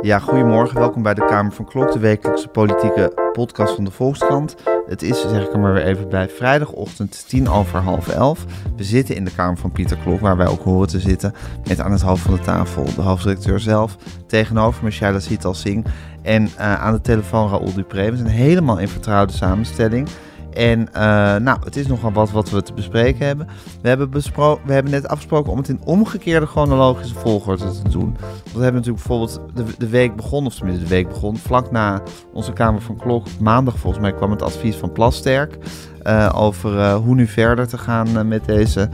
Ja, goedemorgen. Welkom bij de Kamer van Klok, de wekelijkse politieke podcast van de Volkskrant. Het is, zeg ik er maar weer even bij, vrijdagochtend tien over half elf. We zitten in de Kamer van Pieter Klok, waar wij ook horen te zitten. Met aan het hoofd van de tafel de hoofdredacteur zelf. Tegenover Michelle Sital Singh. En uh, aan de telefoon Raoul Dupré. We zijn helemaal in vertrouwde samenstelling. En uh, nou, het is nogal wat wat we te bespreken hebben. We hebben, we hebben net afgesproken om het in omgekeerde chronologische volgorde te doen. Want we hebben natuurlijk bijvoorbeeld de, de week begonnen, of tenminste de week begon, vlak na onze Kamer van Klok, maandag volgens mij, kwam het advies van Plasterk. Uh, over uh, hoe nu verder te gaan met deze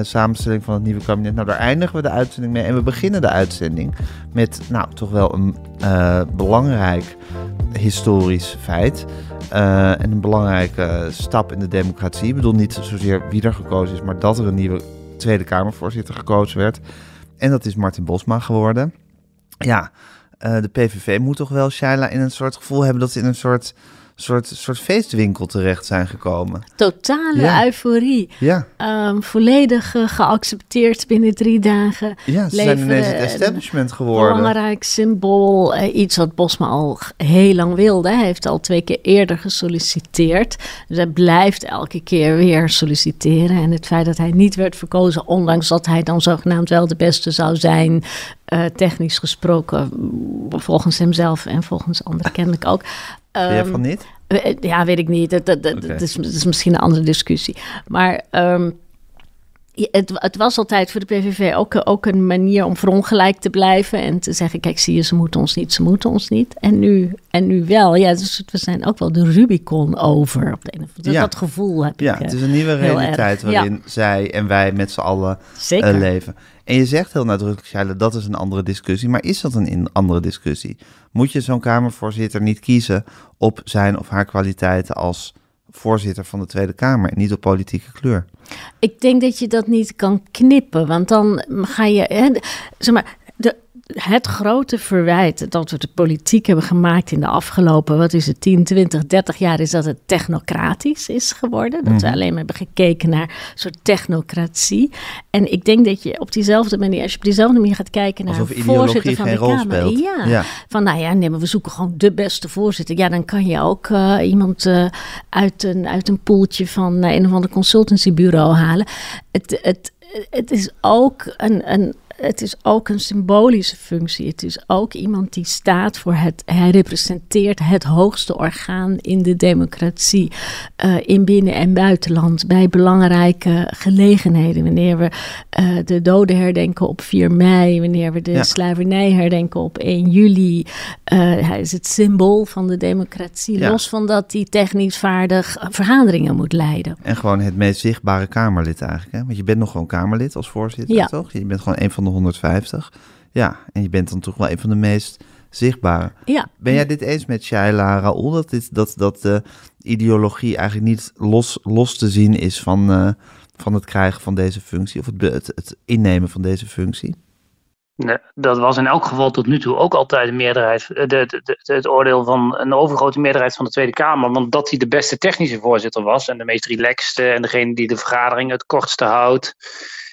samenstelling van het nieuwe kabinet. Nou, daar eindigen we de uitzending mee. En we beginnen de uitzending met, nou, toch wel een belangrijk historisch feit. Uh, en een belangrijke stap in de democratie. Ik bedoel niet zozeer wie er gekozen is, maar dat er een nieuwe Tweede Kamervoorzitter gekozen werd. En dat is Martin Bosma geworden. Ja, uh, de PVV moet toch wel, Shaila, in een soort gevoel hebben dat ze in een soort soort, soort feestwinkel terecht zijn gekomen. Totale euforie. Ja. Um, volledig uh, geaccepteerd binnen drie dagen. Ja, ze zijn ineens het establishment geworden. Een belangrijk symbool. Uh, iets wat Bosma al heel lang wilde. Hij heeft al twee keer eerder gesolliciteerd. Dus hij blijft elke keer weer solliciteren. En het feit dat hij niet werd verkozen, ondanks dat hij dan zogenaamd wel de beste zou zijn... Uh, technisch gesproken, volgens hemzelf en volgens anderen kennelijk ook. Um, jij van niet? Eh, ja, weet ik niet. Dat, dat, dat, is, dat, is, misschien een andere discussie. Maar um, het, het, was altijd voor de PVV ook, ook een manier om verongelijk te blijven. En te zeggen, kijk, zie je, ze moeten ons niet, ze moeten ons niet. En nu, en nu wel. Ja, dus we zijn ook wel de Rubicon over. Op de ene, dat, ja. dat gevoel heb ja, ik Ja, het is een nieuwe realiteit waarin zij en wij met z'n allen uh, leven. En je zegt heel nadrukkelijk, Shaila, dat is een andere discussie. Maar is dat een andere discussie? Moet je zo'n Kamervoorzitter niet kiezen op zijn of haar kwaliteiten als voorzitter van de Tweede Kamer en niet op politieke kleur? Ik denk dat je dat niet kan knippen, want dan ga je. Hè, zeg maar, het grote verwijt dat we de politiek hebben gemaakt in de afgelopen, wat is het, 10, 20, 30 jaar, is dat het technocratisch is geworden. Dat we mhm. alleen maar hebben gekeken naar een soort technocratie. En ik denk dat je op diezelfde manier, als je op diezelfde manier gaat kijken naar Alsof voorzitter van de Kamer. Ja, ja, van nou ja, nee, maar we zoeken gewoon de beste voorzitter. Ja, dan kan je ook uh, iemand uh, uit, een, uit een poeltje van uh, een of ander consultancybureau halen. Het, het, het is ook een, een het is ook een symbolische functie. Het is ook iemand die staat voor het. Hij representeert het hoogste orgaan in de democratie. Uh, in binnen- en buitenland. Bij belangrijke gelegenheden. Wanneer we uh, de doden herdenken op 4 mei. Wanneer we de ja. slavernij herdenken op 1 juli. Uh, hij is het symbool van de democratie. Ja. Los van dat hij technisch vaardig vergaderingen moet leiden. En gewoon het meest zichtbare Kamerlid eigenlijk. Hè? Want je bent nog gewoon Kamerlid als voorzitter, ja. toch? Je bent gewoon een van de 150. Ja, en je bent dan toch wel een van de meest zichtbare. Ja. Ben jij dit eens met Shaila Raoul, dat, dit, dat, dat de ideologie eigenlijk niet los, los te zien is van, uh, van het krijgen van deze functie, of het, het, het innemen van deze functie? Nee, dat was in elk geval tot nu toe ook altijd de meerderheid, de, de, de, het oordeel van een overgrote meerderheid van de Tweede Kamer. Want dat hij de beste technische voorzitter was en de meest relaxte en degene die de vergadering het kortste houdt.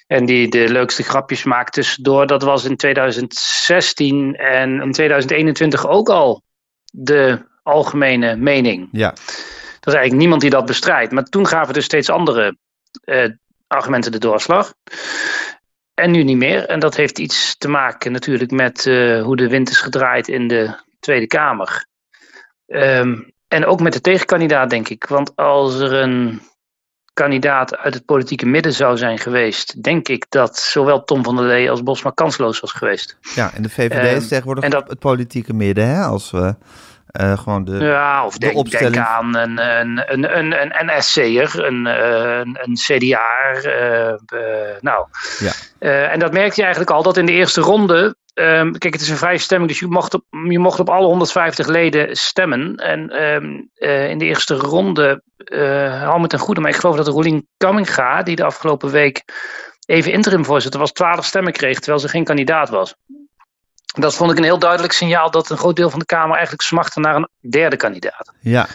En die de leukste grapjes maakt tussendoor. Dat was in 2016 en in 2021 ook al de algemene mening. Ja. Er is eigenlijk niemand die dat bestrijdt. Maar toen gaven dus steeds andere uh, argumenten de doorslag. En nu niet meer. En dat heeft iets te maken natuurlijk met uh, hoe de wind is gedraaid in de Tweede Kamer. Um, en ook met de tegenkandidaat, denk ik. Want als er een kandidaat uit het politieke midden zou zijn geweest, denk ik dat zowel Tom van der Lee als Bosma kansloos was geweest. Ja, en de VVD is um, tegenwoordig en dat, het politieke midden, hè? Als we uh, gewoon de, ja, of de denk, opstelling... denk aan een, een, een, een, een NSC'er, een, een, een CDA. Uh, uh, nou, ja. en dat merk je eigenlijk al dat in de eerste ronde Um, kijk, het is een vrije stemming, dus je mocht op, je mocht op alle 150 leden stemmen. En um, uh, in de eerste ronde, uh, hou me ten goede, maar ik geloof dat Rolien Kamminga, die de afgelopen week even interim voorzitter was, 12 stemmen kreeg, terwijl ze geen kandidaat was. Dat vond ik een heel duidelijk signaal dat een groot deel van de Kamer eigenlijk smachtte naar een derde kandidaat. Ja.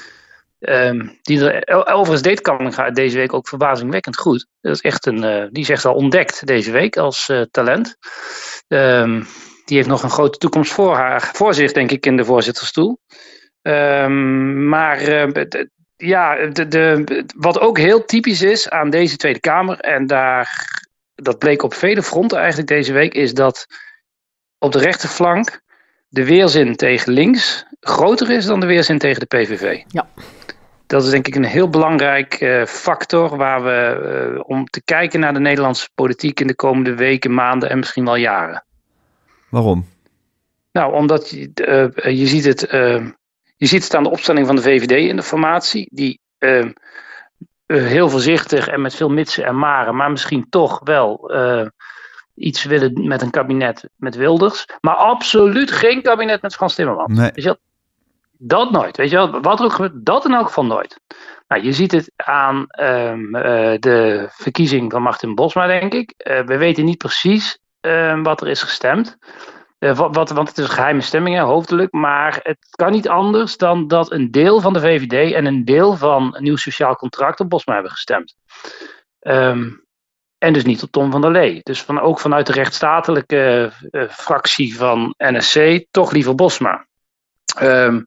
Um, die er, overigens deed Kamminga deze week ook verbazingwekkend goed. Dat is echt een, uh, die is echt al ontdekt deze week als talent. Um, die heeft nog een grote toekomst voor, haar, voor zich, denk ik, in de voorzittersstoel. Um, maar ja, de, de, wat ook heel typisch is aan deze Tweede Kamer, en daar, dat bleek op vele fronten eigenlijk deze week, is dat op de rechterflank de weerzin tegen links groter is dan de weerzin tegen de PVV. Ja. Dat is denk ik een heel belangrijk uh, factor waar we uh, om te kijken naar de Nederlandse politiek in de komende weken, maanden en misschien wel jaren. Waarom? Nou, omdat je, uh, je ziet het je ziet het aan de opstelling van de VVD in de formatie, die uh, heel voorzichtig en met veel mitsen en maren, maar misschien toch wel iets willen met een kabinet met Wilders. Maar absoluut geen kabinet met Frans Timmermans. Nee. Weet je dat nooit. Weet je wel? Wat er ook gebeurt, dat in elk geval nooit. Nou, je ziet het aan um, uh, de verkiezing van Martin Bosma, denk ik. we weten niet precies ehm, wat er is gestemd. Uh, wat, want het is geheime stemming, hoofdelijk. Maar het kan niet anders dan dat een deel van de VVD en een deel van een nieuw sociaal contract op Bosma hebben gestemd. Um, en dus niet op Tom van der Lee. Dus van, ook vanuit de rechtsstatelijke uh, fractie van NSC toch liever Bosma. Um,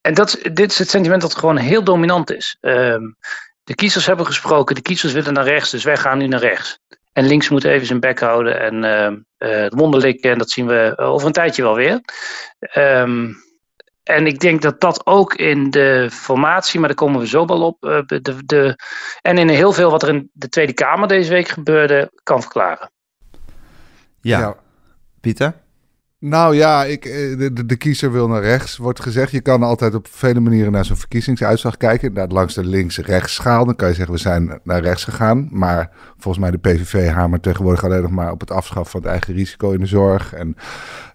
en dat, dit is het sentiment dat gewoon heel dominant is. De kiezers hebben gesproken, de kiezers willen naar rechts, dus wij gaan nu naar rechts. En links moet even zijn bek houden en uh, het wonderlijk, en dat zien we over een tijdje wel weer. Um, en ik denk dat dat ook in de formatie, maar daar komen we zo wel op, uh, de, de, en in heel veel wat er in de Tweede Kamer deze week gebeurde, kan verklaren. Ja, ja. Pieter? Nou ja, ik, de, de, kiezer wil naar rechts, wordt gezegd. Je kan altijd op vele manieren naar zo'n verkiezingsuitslag kijken. Naar langs de links-rechts schaal. Dan kan je zeggen, we zijn naar rechts gegaan. Maar volgens mij de PVV hamert tegenwoordig alleen nog maar op het afschaffen van het eigen risico in de zorg. En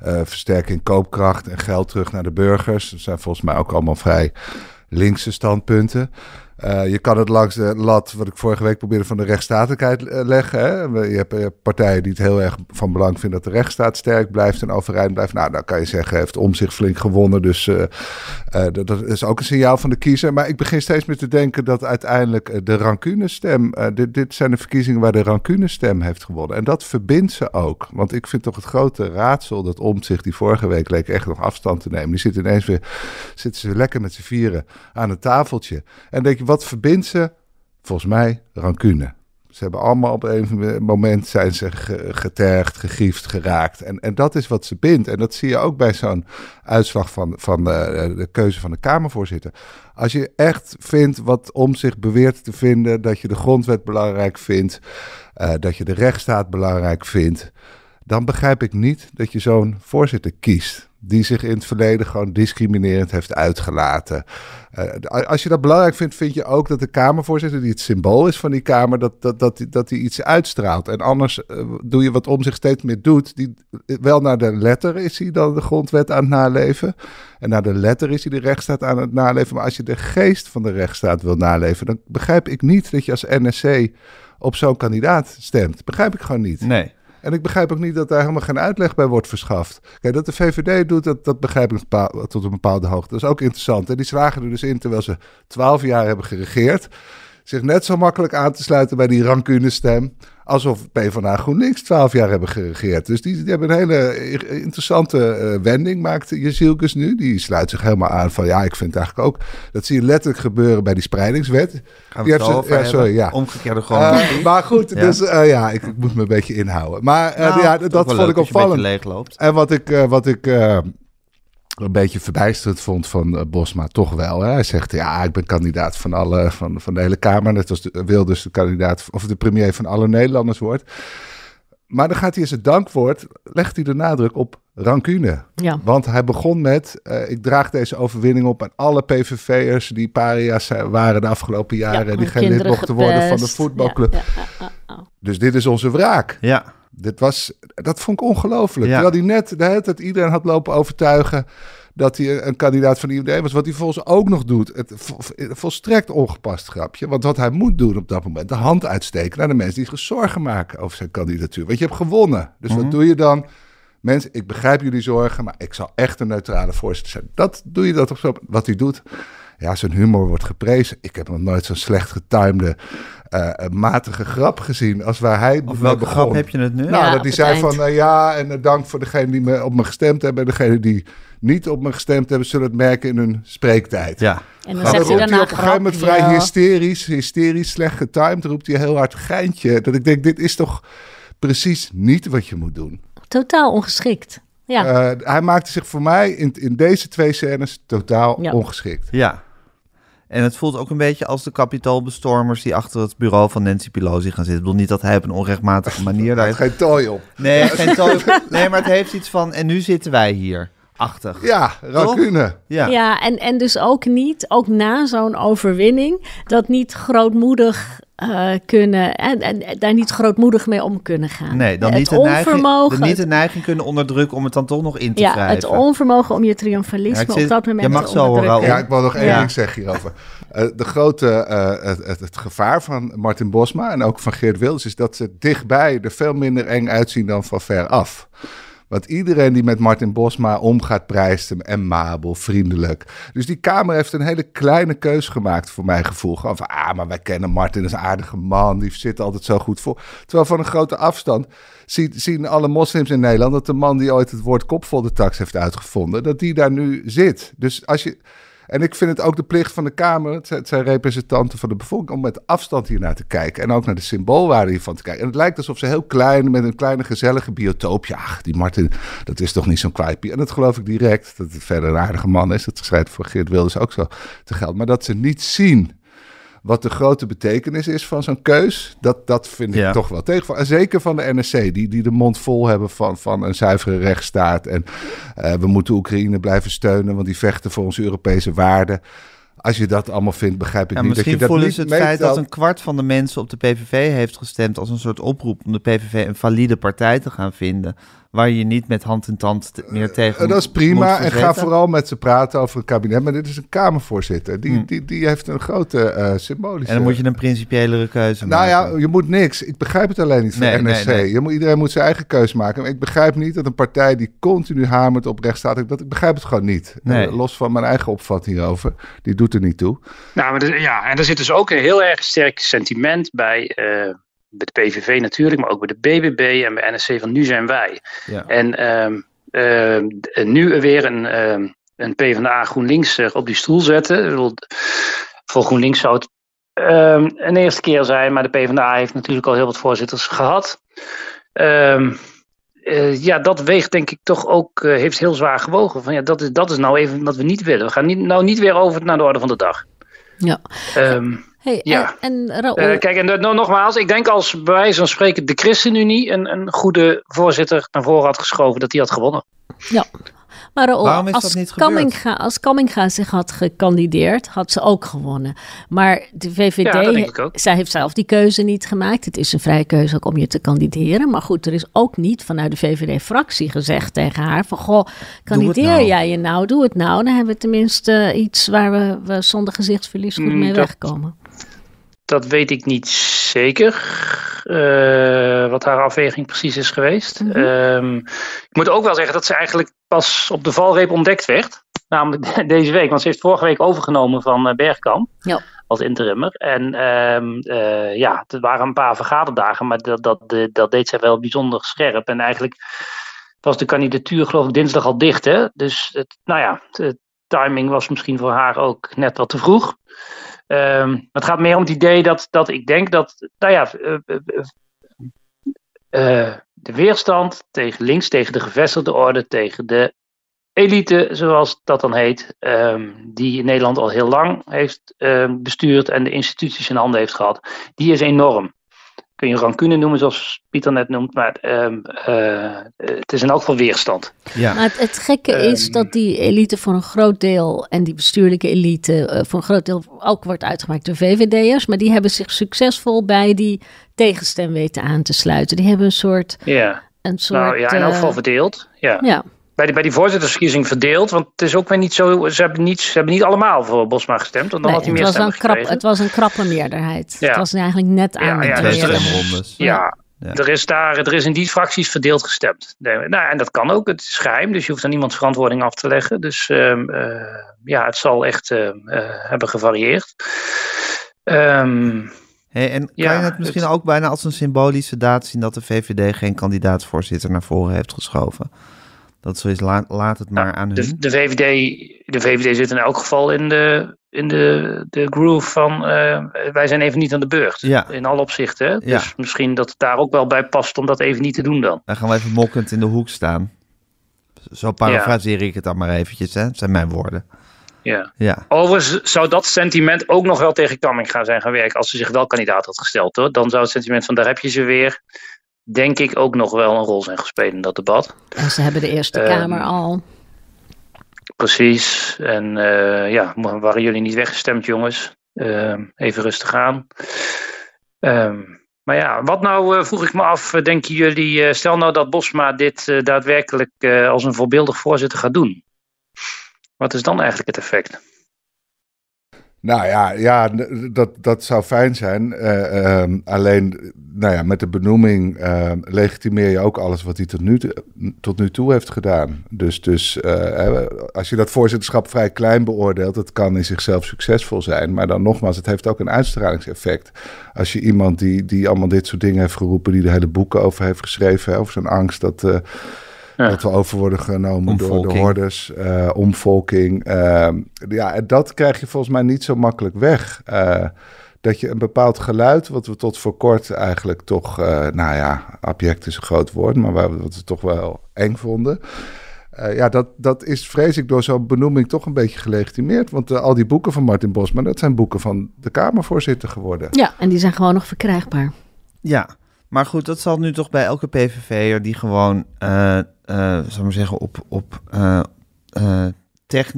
uh, versterking koopkracht en geld terug naar de burgers. Dat zijn volgens mij ook allemaal vrij linkse standpunten. Uh, je kan het langs de lat, wat ik vorige week probeerde, van de rechtsstatelijkheid leggen. Hè? Je hebt uh, partijen die het heel erg van belang vinden dat de rechtsstaat sterk blijft en overeind blijft. Nou, dan kan je zeggen, heeft om zich flink gewonnen. Dus dat, is ook een signaal van de kiezer. Maar ik begin steeds meer te denken dat uiteindelijk de rancunestem, dit, dit zijn de verkiezingen waar de rancunestem heeft gewonnen. En dat verbindt ze ook. Want ik vind toch het grote raadsel dat om zich die vorige week leek echt nog afstand te nemen. Die zit ineens weer, zitten ze lekker met z'n vieren aan een tafeltje. En denk je, wat verbindt ze? Volgens mij rancune. Ze hebben allemaal op een moment zijn ze getergd, gegriefd, geraakt. En, en dat is wat ze bindt. En dat zie je ook bij zo'n uitslag van, van de, de, keuze van de Kamervoorzitter. Als je echt vindt wat om zich beweert te vinden, dat je de grondwet belangrijk vindt, uh, dat je de rechtsstaat belangrijk vindt, dan begrijp ik niet dat je zo'n voorzitter kiest die zich in het verleden gewoon discriminerend heeft uitgelaten. Uh, als je dat belangrijk vindt, vind je ook dat de Kamervoorzitter, die het symbool is van die Kamer, dat, dat, dat, dat die iets uitstraalt. En anders uh, doe je wat om zich steeds meer doet. Die, wel naar de letter is hij dan de grondwet aan het naleven. En naar de letter is hij de rechtsstaat aan het naleven. Maar als je de geest van de rechtsstaat wil naleven, dan begrijp ik niet dat je als NSC op zo'n kandidaat stemt. Begrijp ik gewoon niet. Nee. En ik begrijp ook niet dat daar helemaal geen uitleg bij wordt verschaft. Kijk, dat de VVD doet, dat, dat begrijp ik tot een bepaalde hoogte. Dat is ook interessant. En die slagen er dus in terwijl ze twaalf jaar hebben geregeerd. Zich net zo makkelijk aan te sluiten bij die rancune stem alsof PvdA GroenLinks twaalf jaar hebben geregeerd. Dus die, die hebben een hele interessante uh, wending, maakt Jezielkes nu. Die sluit zich helemaal aan van, ja, ik vind eigenlijk ook... Dat zie je letterlijk gebeuren bij die spreidingswet. Gaan we het over ja, sorry, ja. Omgekeerde gewoon. Uh, maar goed, ja. dus uh, ja, ik, ik, moet me een beetje inhouden. Maar nou, ja, dat vond ik opvallend. En wat ik... wat ik een beetje verbijsterend vond van uh, Bosma, toch wel. Hè? Hij zegt, ja, ik ben kandidaat van, alle, van, van de hele Kamer. Net als de, wil dus de kandidaat, of de premier van alle Nederlanders wordt. Maar dan gaat hij in zijn dankwoord, legt hij de nadruk op rancune. Ja. Want hij begon met, uh, ik draag deze overwinning op aan alle PVV'ers die paria's waren de afgelopen jaren. Ja, die geen lid mochten worden van de voetbalclub. Ja, dus dit is onze wraak. Ja. Dit was, dat vond ik ongelooflijk. Ja. Terwijl hij net de hele tijd iedereen had lopen overtuigen dat hij een kandidaat van de IVD was. Wat hij volgens ook nog doet. Het volstrekt ongepast grapje. Want wat hij moet doen op dat moment, de hand uitsteken naar de mensen die zich zorgen maken over zijn kandidatuur. Want je hebt gewonnen. Dus wat mhm. doe je dan? Mensen, ik begrijp jullie zorgen, maar ik zal echt een neutrale voorzitter zijn. Dat doe je dat op zo. Wat hij doet, ja, zijn humor wordt geprezen. Ik heb nog nooit zo'n slecht getimede uh, matige grap gezien als waar hij Of welke begon. grap heb je het nu? Nou, Ja, dat hij zei eind. van uh, ja, en uh, dank voor degene die me, op me gestemd hebben. En degene die niet op me gestemd hebben, zullen het merken in hun spreektijd. Ja. En dan dan hij roept hij op een gegeven moment vrij hysterisch, hysterisch slecht getimed, roept hij heel hard geintje. Dat ik denk, dit is toch precies niet wat je moet doen. Totaal ongeschikt. Ja, Uh, hij maakte zich voor mij in, in deze twee scènes totaal Ja. ongeschikt. Ja. En het voelt ook een beetje als de kapitoolbestormers die achter het bureau van Nancy Pelosi gaan zitten. Ik bedoel niet dat hij op een onrechtmatige manier daar... Geen tooi op. Nee, geen toon- nee, maar het heeft iets van... En nu zitten wij hier. Achtig. Ja, rancune. Ja. ja. en, en dus ook niet, ook na zo'n overwinning, dat niet grootmoedig eh, kunnen en, en daar niet grootmoedig mee om kunnen gaan. Nee, dan het niet de, neiging, onvermogen, de, niet de neiging kunnen onderdrukken om het dan toch nog in te ja, wrijven. het onvermogen om je Ja, triomfalisme zit- op dat moment je mag te zo. Ja, ik wil nog één Ja. ding zeggen hierover. Eh, de grote, eh, het, het, het gevaar van Martin Bosma en ook van Geert Wilders is dat ze dichtbij er veel minder eng uitzien dan van ver af. Want iedereen die met Martin Bosma omgaat, prijst hem amabel, vriendelijk. Dus die Kamer heeft een hele kleine keus gemaakt, voor mijn gevoel. Gewoon van, ah, maar wij kennen Martin, is een aardige man, die zit altijd zo goed voor. Terwijl van een grote afstand zien, zien alle moslims in Nederland dat de man die ooit het woord kopfoldertax heeft uitgevonden, dat die daar nu zit. Dus als je... En ik vind het ook de plicht van de Kamer, het zijn, representanten van de bevolking, om met afstand hiernaar te kijken. En ook naar de symboolwaarde hiervan te kijken. En het lijkt alsof ze heel klein, met een kleine gezellige biotoop. Ja, die Martin, dat is toch niet zo'n kwaaipie. En dat geloof ik direct, dat het verder een aardige man is. Dat schrijft voor Geert Wilders ook zo te gelden. Maar dat ze niet zien wat de grote betekenis is van zo'n keus, dat, dat vind ik Ja. toch wel tegenvallen. En zeker van de NSC, die, die de mond vol hebben van, van een zuivere rechtsstaat. En eh, we moeten Oekraïne blijven steunen, want die vechten voor onze Europese waarden. Als je dat allemaal vindt, begrijp ik Ja, niet dat je misschien dat voelen niet ze het feit dat een kwart van de mensen op de PVV heeft gestemd als een soort oproep om de PVV een valide partij te gaan vinden. Waar je niet met hand in tand meer tegen Eh, dat is prima en ga vooral met ze praten over het kabinet. Maar dit is een Kamervoorzitter. Die, Hmm. die, die heeft een grote eh, symbolische... En dan moet je een principiëlere keuze Nou maken. ja, je moet niks. Ik begrijp het alleen niet van Nee, nee, NSC. nee. Je moet, iedereen moet zijn eigen keus maken. Maar ik begrijp niet dat een partij die continu hamert op rechtsstaat... Dat, ik begrijp het gewoon niet. Nee. Eh, los van mijn eigen opvatting hierover. Die doet er niet toe. Nou, maar ja, en er zit dus ook een heel erg sterk sentiment bij, eh, bij de PVV natuurlijk, maar ook bij de BBB en bij NSC van nu zijn wij. Ja. En ehm, ehm, d- nu weer een, ehm een PvdA GroenLinks zich op die stoel zetten. Bedoel, voor GroenLinks zou het ehm, een eerste keer zijn, maar de PvdA heeft natuurlijk al heel wat voorzitters gehad. Ehm, eh, ja, dat weegt denk ik toch ook, eh, heeft heel zwaar gewogen. Van, ja, dat, is, dat is nou even wat we niet willen. We gaan niet, nou niet weer over naar de orde van de dag. Ja. Ehm, Hey, Ja. En, en Raoul, eh, kijk, en dat- nou, nogmaals, ik denk als bij wijze van spreken de ChristenUnie een, een goede voorzitter naar voren had geschoven, dat die had gewonnen. ja. Maar Raoul, Waarom is als, dat niet? Kamminga, als Kamminga zich had gekandideerd, had ze ook gewonnen. Maar de VVD, Ja, dat denk ik ook. zij heeft zelf die keuze niet gemaakt. Het is een vrije keuze ook om je te kandideren. Maar goed, er is ook niet vanuit de VVD-fractie gezegd tegen haar van... Goh, kandideer nou. jij je nou, doe het nou. Dan hebben we tenminste iets waar we, we zonder gezichtsverlies goed Mm, mee dat- wegkomen. Dat weet ik niet zeker, eh, wat haar afweging precies is geweest. Mhm. Ehm, ik moet ook wel zeggen dat ze eigenlijk pas op de valreep ontdekt werd. Namelijk deze week, want ze heeft vorige week overgenomen van eh, Bergkamp. Ja. Als interimmer. En ehm, eh, ja, het waren een paar vergaderdagen, maar dat, dat, dat deed zij wel bijzonder scherp. En eigenlijk was de kandidatuur geloof ik dinsdag al dicht. Hè? Dus het, nou ja, de timing was misschien voor haar ook net wat te vroeg. Ehm, het gaat meer om het idee dat, dat ik denk dat, nou ja, eh, eh, eh, de weerstand tegen links, tegen de gevestigde orde, tegen de elite, zoals dat dan heet, ehm, die in Nederland al heel lang heeft ehm, bestuurd en de instituties in handen heeft gehad, die is enorm. Kun je rancune noemen, zoals Pieter net noemt, maar ehm, eh, het is in elk geval weerstand. Ja. Maar het, het gekke is Ehm. dat die elite voor een groot deel en die bestuurlijke elite eh, voor een groot deel ook wordt uitgemaakt door VVD'ers. Maar die hebben zich succesvol bij die tegenstem weten aan te sluiten. Die hebben een soort. Ja, Een soort nou ja, in elk eh, geval verdeeld. Ja. ja, Bij, die, bij die voorzittersverkiezing verdeeld, want het is ook weer niet zo, ze hebben niet, ze hebben niet allemaal voor Bosma gestemd, want dan nee, had hij het, meer was een krap, het was een krappe meerderheid. Ja. Het was eigenlijk net Ja, aan ja, het Twee dus er stemrondes. Ja, Er, is daar, er is in die fracties verdeeld gestemd. Nou, en dat kan ook. Het is geheim, dus je hoeft aan niemands verantwoording af te leggen. Dus ehm, ja, het zal echt hebben gevarieerd. Um, en kan je het misschien ook bijna als een symbolische daad zien dat de VVD geen kandidaatsvoorzitter naar voren heeft geschoven? Dat zo is, laat, laat het maar aan de, hun. De VVD, de VVD zit in elk geval in de, in de, de groove van uh, wij zijn even niet aan de beurt. Ja. In alle opzichten. Dus misschien dat het daar ook wel bij past om dat even niet te doen dan. Dan gaan we even mokkend in de hoek staan. Zo parafraseer ik het dan maar eventjes, hè? Dat zijn mijn woorden. Ja. ja. Overigens zou dat sentiment ook nog wel tegen Kamming gaan zijn gaan werken als ze zich wel kandidaat had gesteld. Hoor. Dan zou het sentiment van daar heb je ze weer, denk ik, ook nog wel een rol zijn gespeeld in dat debat. En ze hebben de Eerste ehm, Kamer al. Precies. En uh, ja, waren jullie niet weggestemd, jongens? Ehm, even rustig aan. Ehm, maar ja, wat nou, uh, vroeg ik me af, eh, denken jullie, stel nou dat Bosma dit daadwerkelijk als een voorbeeldig voorzitter gaat doen. Wat is dan eigenlijk het effect? Nou ja, ja dat, dat zou fijn zijn. Uh, uh, alleen, nou ja, met de benoeming uh, legitimeer je ook alles wat hij tot nu, tot nu toe heeft gedaan. Dus, dus eh, als je dat voorzitterschap vrij klein beoordeelt, dat kan in zichzelf succesvol zijn. Maar dan nogmaals, het heeft ook een uitstralingseffect. Als je iemand die, die allemaal dit soort dingen heeft geroepen, die de hele boeken over heeft geschreven, over zijn angst dat eh, dat we over worden genomen door de hordes, uh, omvolking. Uh, ja, dat krijg je volgens mij niet zo makkelijk weg. Uh, dat je een bepaald geluid, wat we tot voor kort eigenlijk toch, uh, nou ja, abject is een groot woord, maar wat we toch wel eng vonden. ja, dat, dat is vrees ik door zo'n benoeming toch een beetje gelegitimeerd. Want al die boeken van Martin Bosman, dat zijn boeken van de Kamervoorzitter geworden. Ja, en die zijn gewoon nog verkrijgbaar. Ja, maar goed, dat zal nu toch bij elke PVV'er die gewoon, uh, uh, zal maar zeggen, op, op, uh,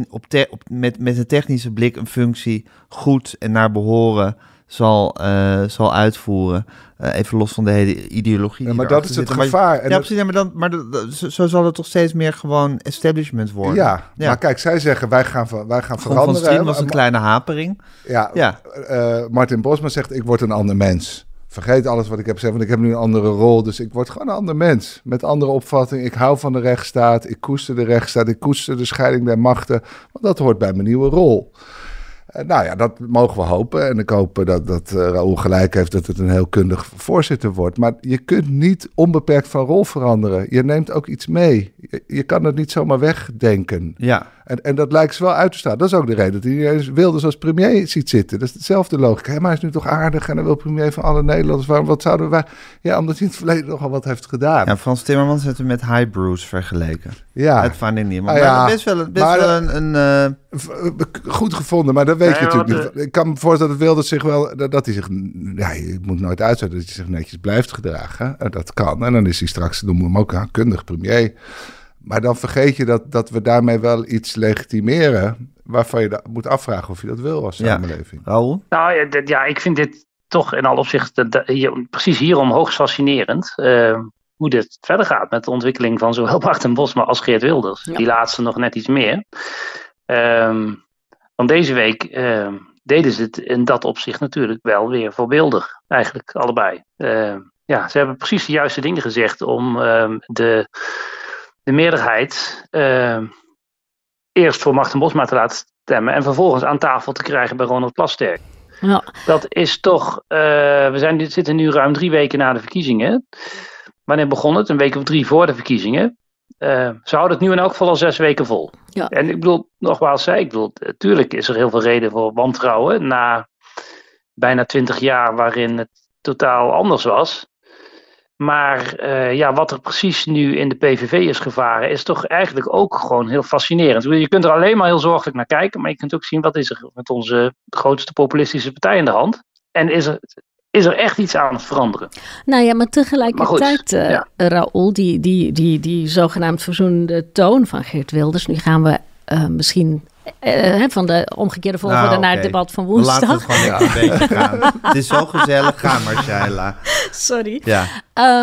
op, op met, met een technische blik een functie goed en naar behoren zal, zal uitvoeren. even los van de hele ideologie. Ja, maar dat is het gevaar. En ja, precies. Ja, maar dan, maar zo zal het toch steeds meer gewoon establishment worden. Ja, ja. maar kijk, zij zeggen wij gaan, wij gaan veranderen. Van was een kleine hapering. Ja, ja. Martin Bosma zegt ik word een ander mens vergeet alles wat ik heb gezegd, want ik heb nu een andere rol. Dus ik word gewoon een ander mens. Met andere opvatting. Ik hou van de rechtsstaat. Ik koester de rechtsstaat. Ik koester de scheiding der machten. Want dat hoort bij mijn nieuwe rol. Eh, nou ja, dat mogen we hopen. En ik hoop dat, dat uh, Raoul gelijk heeft dat het een heel kundig voorzitter wordt. Maar je kunt niet onbeperkt van rol veranderen. Je neemt ook iets mee. Je, je kan het niet zomaar wegdenken. Ja. En, en dat lijkt ze wel uit te staan. Dat is ook de reden dat hij wilde als premier ziet zitten. Dat is hetzelfde logica. Hey, maar hij is nu toch aardig en hij wil premier van alle Nederlanders. Waarom, wat zouden wij... Ja, omdat hij in het verleden nogal wat heeft gedaan. Ja, Frans Timmermans heeft hem met High Bruce vergeleken. Ja. Het Finding Nemo. Ah, ja. best wel, best maar, wel een... een uh... Goed gevonden, maar dat weet je natuurlijk niet. Ik kan me voorstellen dat wilde zich wel... Dat, dat hij zich... Ja, je moet nooit uitzetten dat hij zich netjes blijft gedragen. Dat kan. En dan is hij straks, noemen we hem ook een kundig premier... Maar dan vergeet je dat, dat we daarmee wel iets legitimeren waarvan je moet afvragen of je dat wil als samenleving. Ja. Raoul? Nou ja, ja, ik vind dit toch in alle opzichten precies hierom hoogst fascinerend. Uh, hoe dit verder gaat met de ontwikkeling van zowel Bart en Bosma als Geert Wilders. Die laatste nog net iets meer. Um, want deze week uh, deden ze het in dat opzicht natuurlijk wel weer voorbeeldig. Eigenlijk allebei. Uh, ja, ze hebben precies de juiste dingen gezegd om de de meerderheid uh, eerst voor Martin Bosma te laten stemmen en vervolgens aan tafel te krijgen bij Ronald Plasterk. Ja. Dat is toch, uh, we zijn, zitten nu ruim drie weken na de verkiezingen. Wanneer begon het? Een week of drie voor de verkiezingen. Uh, ze houden het nu in elk geval al zes weken vol. Ja. En ik bedoel, nogmaals, zei, ik bedoel, natuurlijk is er heel veel reden voor wantrouwen na bijna twintig jaar waarin het totaal anders was. Maar uh, ja, wat er precies nu in de PVV is gevaren, is toch eigenlijk ook gewoon heel fascinerend. Je kunt er alleen maar heel zorgelijk naar kijken, maar je kunt ook zien wat is er met onze grootste populistische partij in de hand. En is er, is er echt iets aan het veranderen. Nou ja, maar tegelijkertijd, maar uh, Raoul, die, die, die, die zogenaamd verzoenende toon van Geert Wilders. Nu gaan we uh, misschien uh, van de omgekeerde volgorde nou, naar het debat van woensdag. Laten we het gewoon een beetje gaan. het is zo gezellig. Ga maar, Shaila. Sorry. Ja.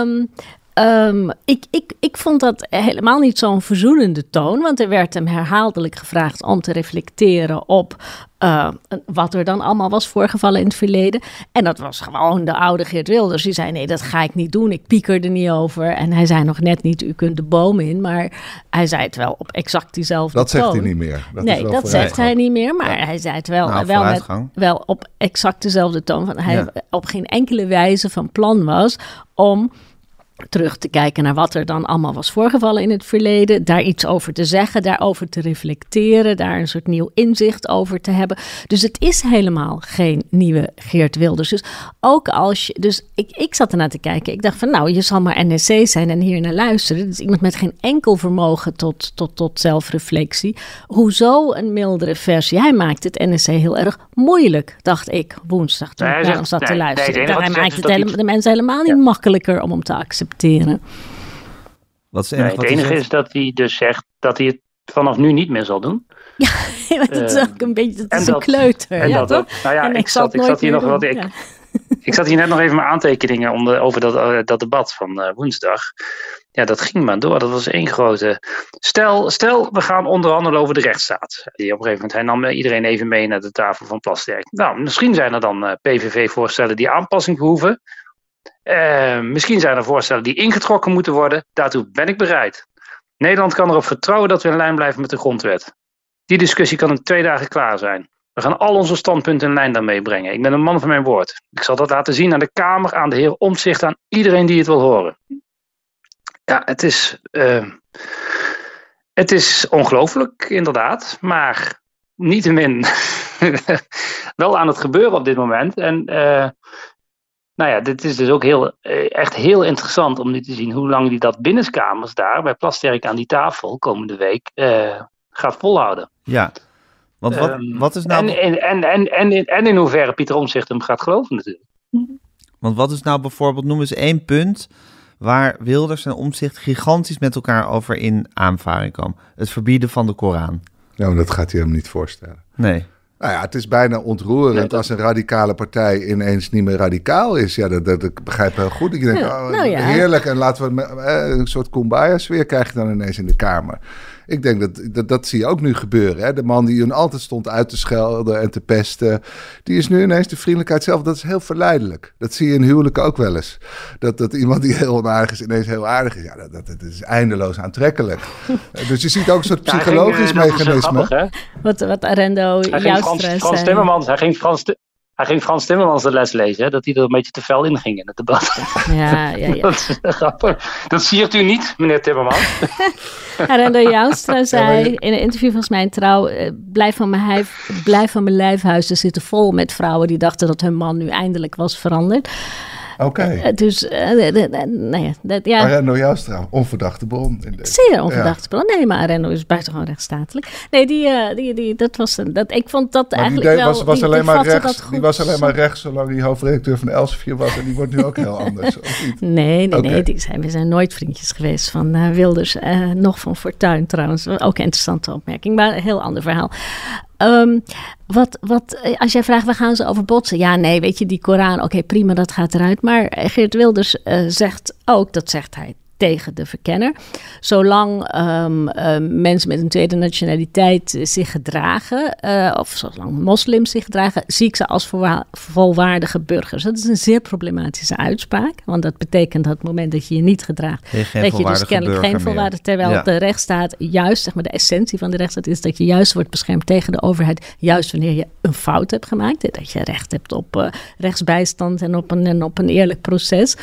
Um, Um, ik, ik, ik vond dat helemaal niet zo'n verzoenende toon, want er werd hem herhaaldelijk gevraagd om te reflecteren op uh, wat er dan allemaal was voorgevallen in het verleden. En dat was gewoon de oude Geert Wilders. Die zei: Nee, dat ga ik niet doen. Ik pieker er niet over. En hij zei nog net niet: U kunt de boom in. Maar hij zei het wel op exact diezelfde dat toon. Dat zegt hij niet meer. Dat nee, dat zegt hij niet meer. Maar hij zei het wel, nou, wel, met, wel op exact dezelfde toon. Van hij ja. op geen enkele wijze van plan was om terug te kijken naar wat er dan allemaal was voorgevallen in het verleden, daar iets over te zeggen, daarover te reflecteren, daar een soort nieuw inzicht over te hebben. Dus het is helemaal geen nieuwe Geert Wilders. Dus ook als je, dus ik, ik zat ernaar te kijken, ik dacht van nou, je zal maar NSC zijn en hier naar luisteren. Dus iemand met geen enkel vermogen tot, tot, tot zelfreflectie. Hoezo een mildere versie? Hij maakt het NSC heel erg moeilijk, dacht ik woensdag toen ik naar zat te luisteren. Nee, hij maakt het de mensen helemaal niet makkelijker om hem te accepteren. Wat is het enige, nee, het enige is dat hij dus zegt dat hij het vanaf nu niet meer zal doen. Ja, dat is ook een beetje, dat is een kleuter. En ja, dat Nou ja, ik, zat, ik zat hier nog wat ik... Ik zat hier net nog even mijn aantekeningen om de, over dat, uh, dat debat van uh, woensdag. Ja, dat ging maar door. Dat was één grote. Stel, stel, we gaan onderhandelen over de rechtsstaat. Die op een gegeven moment, hij nam iedereen even mee naar de tafel van Plasterk. Nou, misschien zijn er dan uh, PVV-voorstellen die aanpassing behoeven. Uh, misschien zijn er voorstellen die ingetrokken moeten worden. Daartoe ben ik bereid. Nederland kan erop vertrouwen dat we in lijn blijven met de grondwet. Die discussie kan in twee dagen klaar zijn. We gaan al onze standpunten in lijn daarmee brengen. Ik ben een man van mijn woord. Ik zal dat laten zien aan de Kamer, aan de heer Omtzigt, aan iedereen die het wil horen. Ja, het is, uh, het is ongelooflijk, inderdaad. Maar niettemin wel aan het gebeuren op dit moment. En uh, nou ja, dit is dus ook heel, echt heel interessant om nu te zien hoe lang die dat binnenskamers daar bij Plasterk aan die tafel komende week uh, gaat volhouden. Ja, want wat, um, wat is nou... En, en, en, en, en, en in hoeverre Pieter Omtzigt hem gaat geloven natuurlijk. Want wat is nou bijvoorbeeld, noem eens één punt waar Wilders en Omtzigt gigantisch met elkaar over in aanvaring komen. Het verbieden van de Koran. Ja, maar dat gaat hij hem niet voorstellen. Nee. Nou ja, het is bijna ontroerend nee, dat... als een radicale partij ineens niet meer radicaal is. Ja, dat, dat, ik begrijp heel goed. Ik denk, ja, oh, nou ja. heerlijk. En laten we eh, een soort kumbaya-sfeer krijg je dan ineens in de Kamer. Ik denk dat, dat dat zie je ook nu gebeuren. Hè? De man die hun altijd stond uit te schelden en te pesten, die is nu ineens de vriendelijkheid zelf. Dat is heel verleidelijk. Dat zie je in huwelijken ook wel eens. Dat, dat iemand die heel onaardig is ineens heel aardig is. Ja, dat, dat, dat is eindeloos aantrekkelijk. dus je ziet ook een soort psychologisch ja, ging, mechanisme. Grappig, wat, wat Arendo jouw Frans, Frans Timmermans, hij ging Frans, hij ging Frans Timmermans de les lezen, hè, dat hij er een beetje te fel in ging in het debat. Ja, ja, ja. dat is grappig. Dat siert u niet, meneer Timmermans. Arendo Joustra zei in een interview volgens mij in Trouw... blijf van mijn, lijf, blijf van mijn lijfhuizen zitten vol met vrouwen... die dachten dat hun man nu eindelijk was veranderd. Oké. Okay. Uh, dus, uh, nou ja, dat, ja. Arendo Joustra, onverdachte bron. In deze. Zeer onverdachte ja. bron. Nee, maar Arendo is buitengewoon rechtsstatelijk. Nee, die, uh, die, die, dat was een, dat, ik vond dat maar eigenlijk die wel... Was, was die, alleen die maar rechts, die was alleen maar rechts zolang hij hoofdredacteur van Elsevier was. En die wordt nu ook heel anders, of niet? Nee, nee, okay. nee. Die zijn, we zijn nooit vriendjes geweest van Wilders. nog van Fortuin trouwens. Ook een interessante opmerking, maar een heel ander verhaal. Um, wat, wat, als jij vraagt, waar gaan ze over botsen? Ja, nee, weet je, die Koran, oké, prima, dat gaat eruit. Maar Geert Wilders uh, zegt ook, dat zegt hij tegen de verkenner. Zolang um, uh, mensen met een tweede nationaliteit zich gedragen, uh, of zolang moslims zich gedragen, zie ik ze als volwaardige burgers. Dat is een zeer problematische uitspraak, want dat betekent dat het moment dat je je niet gedraagt, dat je dus kennelijk geen volwaardig, terwijl ja. de rechtsstaat juist, zeg maar de essentie van de rechtsstaat is dat je juist wordt beschermd tegen de overheid, juist wanneer je een fout hebt gemaakt, dat je recht hebt op uh, rechtsbijstand en op een, en op een eerlijk proces.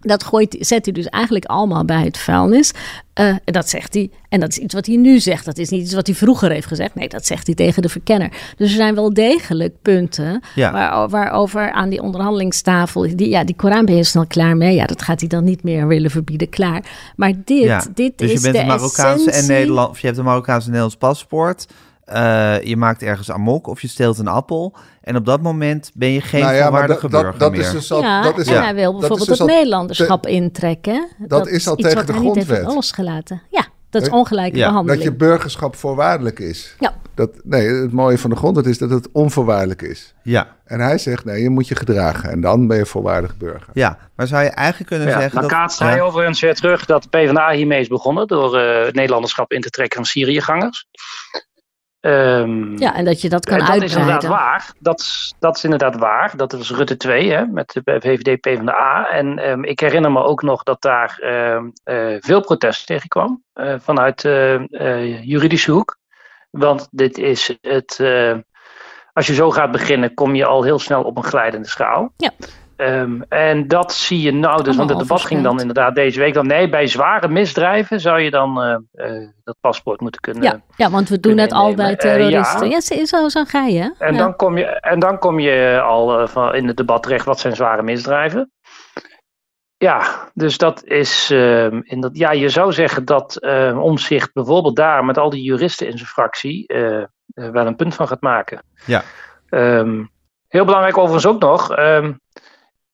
Dat gooit, zet hij dus eigenlijk allemaal bij het vuilnis. Uh, dat zegt hij. En dat is iets wat hij nu zegt. Dat is niet iets wat hij vroeger heeft gezegd. Nee, dat zegt hij tegen de verkenner. Dus er zijn wel degelijk punten ja. waar, waarover aan die onderhandelingstafel. Die, ja, die Koran ben je snel klaar mee. Ja, dat gaat hij dan niet meer willen verbieden. Klaar. Maar dit, ja. dit dus is je bent de een Marokkaanse essentie. en Nederland. Of je hebt een Marokkaanse en Nederlands paspoort. Uh, je maakt ergens amok of je steelt een appel. En op dat moment ben je geen nou ja, volwaardige dat, burger dat meer. Is dus al, ja, dat is en al, hij wil bijvoorbeeld dus het Nederlanderschap te, intrekken. Dat, dat is al iets tegen wat de grondwet. heeft losgelaten. Ja. Dat is ongelijke Ja, behandeling. Dat je burgerschap voorwaardelijk is. Ja. Dat, nee, het mooie van de grondwet is dat het onvoorwaardelijk is. Ja, En hij zegt, nee, je moet je gedragen. En dan ben je voorwaardig burger. ja. Maar zou je eigenlijk kunnen Ja, zeggen dan dat... kaatst hij ja. overigens weer terug dat de PvdA hiermee is begonnen door eh, het Nederlanderschap in te trekken van Syriëgangers. Ehm, Ja, en dat je dat kan en dat is inderdaad waar. Dat is, dat is inderdaad waar. Dat was Rutte 2 hè, met de VVD PvdA. En ehm, ik herinner me ook nog dat daar ehm, eh, veel protest tegen kwam eh, vanuit eh, juridische hoek. Want dit is het. als je zo gaat beginnen, kom je al heel snel op een glijdende schaal. Ja. Ehm, en dat zie je nou, dus, want het debat ging dan inderdaad deze week dan. Nee, bij zware misdrijven zou je dan eh, eh, dat paspoort moeten kunnen. Ja, ja, want we doen het al bij. Eh, terroristen. ja. ja, zo- zo, ga je. En, ja. dan kom je, en dan kom je al van in het debat terecht, wat zijn zware misdrijven? Ja, dus dat is. ehm, in dat, ja, je zou zeggen dat eh Omzicht bijvoorbeeld daar met al die juristen in zijn fractie wel een punt van gaat maken. Ja. Ehm, heel belangrijk overigens ook nog. ehm,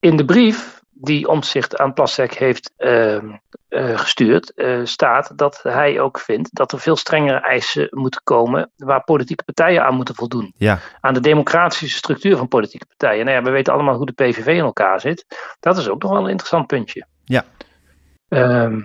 in de brief die Omzicht aan Plastek heeft ehm, eh, gestuurd, eh, staat dat hij ook vindt dat er veel strengere eisen moeten komen waar politieke partijen aan moeten voldoen Ja, aan de democratische structuur van politieke partijen. Nou ja, we weten allemaal hoe de PVV in elkaar zit. Dat is ook nog wel een interessant puntje. Ja. Ehm,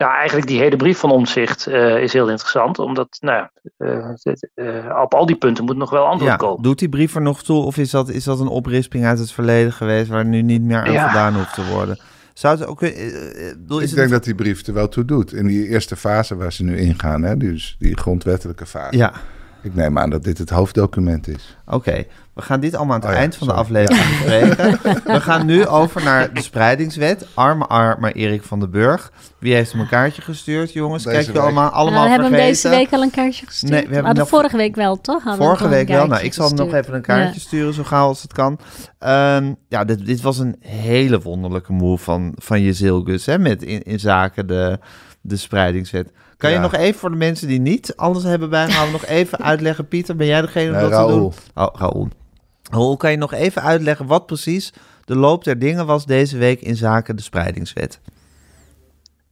ja, eigenlijk die hele brief van Omzicht eh, is heel interessant, omdat nou, eh, eh, op al die punten moet nog wel antwoord ja. komen. Doet die brief er nog toe of is dat, is dat een oprisping uit het verleden geweest waar nu niet meer aan Ja. gedaan hoeft te worden? Zou het ook... is Ik het denk dat die brief er wel toe doet. In die eerste fase waar ze nu ingaan, hè, dus die grondwettelijke fase. Ja, Ik neem aan dat dit het hoofddocument is. Oké, we gaan dit allemaal aan het Oh ja, eind van de aflevering bespreken. We gaan nu over naar de spreidingswet. Arme arme Erik van den Burg. Wie heeft hem een kaartje gestuurd, jongens? Deze Kijk je week. allemaal, allemaal Nou, we hebben hem deze week al een kaartje gestuurd. Nee, we hebben hadden nog- vorige week wel, toch? Hadden Vorige week wel. Nou, ik zal hem nog even een kaartje Ja. sturen, zo gauw als het kan. Ehm, ja, dit, dit was een hele wonderlijke move van, van Jezilgus, hè, met in, in zaken de, de spreidingswet. Kan je nog even voor de mensen die niet alles hebben bijgehouden, nog even uitleggen, Pieter, ben jij degene om Nee, dat te doen? Oh, Raoul. Raoul, kan je nog even uitleggen wat precies de loop der dingen was deze week in zaken de spreidingswet?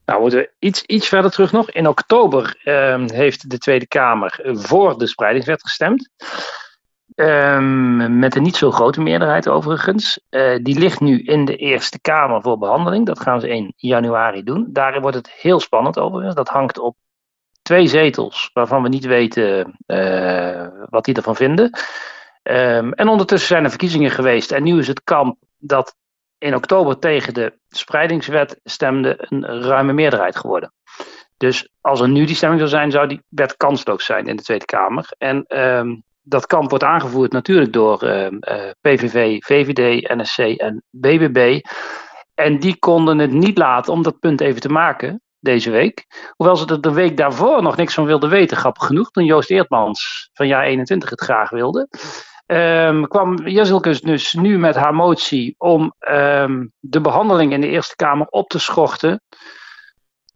Nou, moeten we iets, iets verder terug nog. In oktober ehm, heeft de Tweede Kamer voor de spreidingswet gestemd. Ehm, met een niet zo grote meerderheid overigens. Eh, die ligt nu in de Eerste Kamer voor behandeling. Dat gaan ze in januari doen. Daarin wordt het heel spannend overigens. Dat hangt op twee zetels waarvan we niet weten eh, wat die ervan vinden. Ehm, en ondertussen zijn er verkiezingen geweest. En nu is het kamp dat in oktober tegen de spreidingswet stemde een ruime meerderheid geworden. Dus als er nu die stemming zou zijn, zou die wet kansloos zijn in de Tweede Kamer. En ehm, dat kamp wordt aangevoerd natuurlijk door ehm, eh, PVV, VVD, NSC en BBB. En die konden het niet laten om dat punt even te maken deze week. Hoewel ze er de week daarvoor nog niks van wilden weten, grappig genoeg. Toen Joost Eertmans van jaar 21 het graag wilde. Ehm, kwam Jezelkus dus nu met haar motie om ehm, de behandeling in de Eerste Kamer op te schorten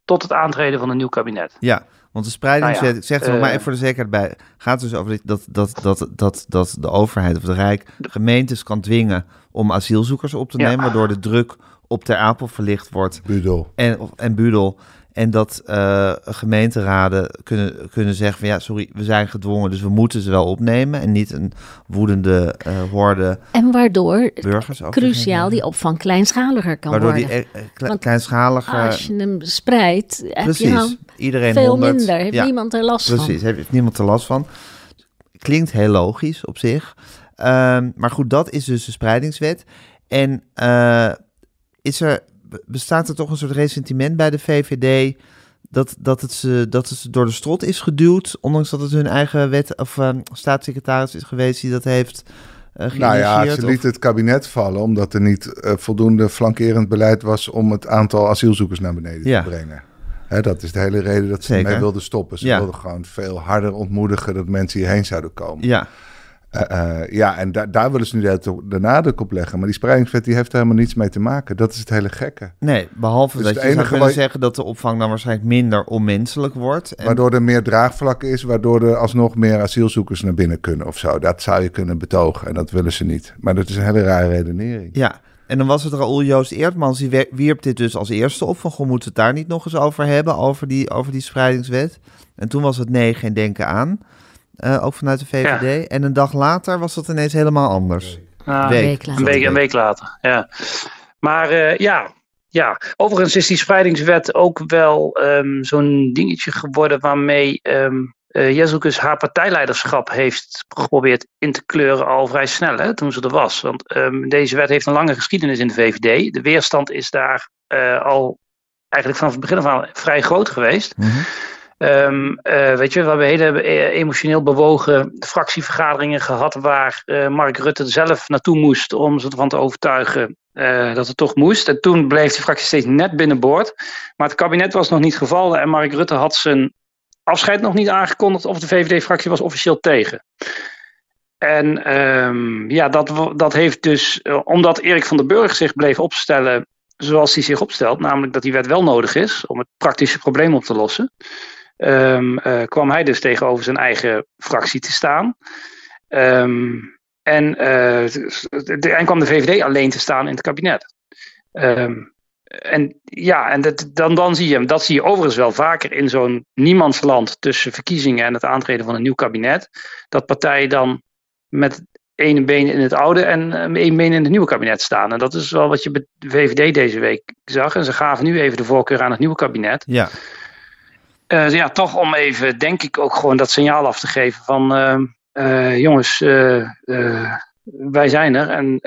tot het aantreden van een nieuw kabinet. Ja, want de spreidingswet, Nou ja, ik zeg er nog eh, maar even voor de zekerheid bij, gaat dus over dat, dat, dat, dat, dat de overheid of het Rijk gemeentes kan dwingen om asielzoekers op te Ja. nemen, waardoor de druk op Ter Apel verlicht wordt Budel. en, en Budel. En dat eh, gemeenteraden kunnen, kunnen zeggen van ja, sorry, we zijn gedwongen, dus we moeten ze wel opnemen. En niet een woedende eh horde En waardoor, burgers. cruciaal, die opvang kleinschaliger kan Waardoor worden. die eh, eh, kle- Want kleinschalige... Als je hem spreidt, heb je nou iedereen veel 100. minder. Heeft Ja. niemand er last van. Precies, heeft niemand er last van. Klinkt heel logisch op zich. Ehm, maar goed, dat is dus de spreidingswet. En is er, bestaat er toch een soort ressentiment bij de VVD dat, dat, het ze, dat het ze door de strot is geduwd, ondanks dat het hun eigen wet of ehm, staatssecretaris is geweest die dat heeft eh Nou ja, ze of- liet het kabinet vallen omdat er niet eh, voldoende flankerend beleid was om het aantal asielzoekers naar beneden Ja. te brengen. Hè, dat is de hele reden dat ze Zeker. ermee wilden stoppen. Ze Ja. wilden gewoon veel harder ontmoedigen dat mensen hierheen zouden komen. Ja, Eh, eh, ja, en da- daar willen ze nu de, de nadruk op leggen. Maar die spreidingswet die heeft er helemaal niets mee te maken. Dat is het hele gekke. nee, behalve Dus dat het je zou kunnen zeggen dat de opvang dan waarschijnlijk minder onmenselijk wordt. En Waardoor er meer draagvlak is, waardoor er alsnog meer asielzoekers naar binnen kunnen of zo. Dat zou je kunnen betogen en dat willen ze niet. Maar dat is een hele rare redenering. Ja, En dan was het Raoul Joost Eertmans, die wierp dit dus als eerste op. Van, goh, moeten we het daar niet nog eens over hebben, over die, over die spreidingswet. En toen was het nee, geen denken aan. Uh, ook vanuit de VVD. En een dag later was dat ineens helemaal anders. Ah, week. Een, week, een week later, ja. Maar uh, ja, ja, overigens is die spreidingswet ook wel um, zo'n dingetje geworden waarmee um, uh, Jezus haar partijleiderschap heeft geprobeerd in te kleuren al vrij snel, hè, toen ze er was. Want um, deze wet heeft een lange geschiedenis in de VVD. De weerstand is daar uh, al eigenlijk vanaf het begin af aan vrij groot geweest. Mm -hmm. Um, uh, weet je, we hebben hele emotioneel bewogen fractievergaderingen gehad waar uh, Mark Rutte zelf naartoe moest om ze ervan te overtuigen dat het toch moest. En toen bleef de fractie steeds net binnenboord. Maar het kabinet was nog niet gevallen en Mark Rutte had zijn afscheid nog niet aangekondigd of de VVD-fractie was officieel tegen. En um, ja, dat, dat heeft dus, omdat Erik van den Burg zich bleef opstellen zoals hij zich opstelt, namelijk dat die wet wel nodig is om het praktische probleem op te lossen, um, uh, kwam hij dus tegenover zijn eigen fractie te staan. Um, en, de, en kwam de VVD alleen te staan in het kabinet. Um, en ja, en dat, dan, dan zie je hem. Dat zie je overigens wel vaker in zo'n niemandsland tussen verkiezingen en het aantreden van een nieuw kabinet. Dat partijen dan met ene been in het oude en één been in het nieuwe kabinet staan. En dat is wel wat je bij de VVD deze week zag. En ze gaven nu even de voorkeur aan het nieuwe kabinet. Ja. Uh, ja, toch om even, denk ik, ook gewoon dat signaal af te geven van... Uh, uh, jongens, wij zijn er. En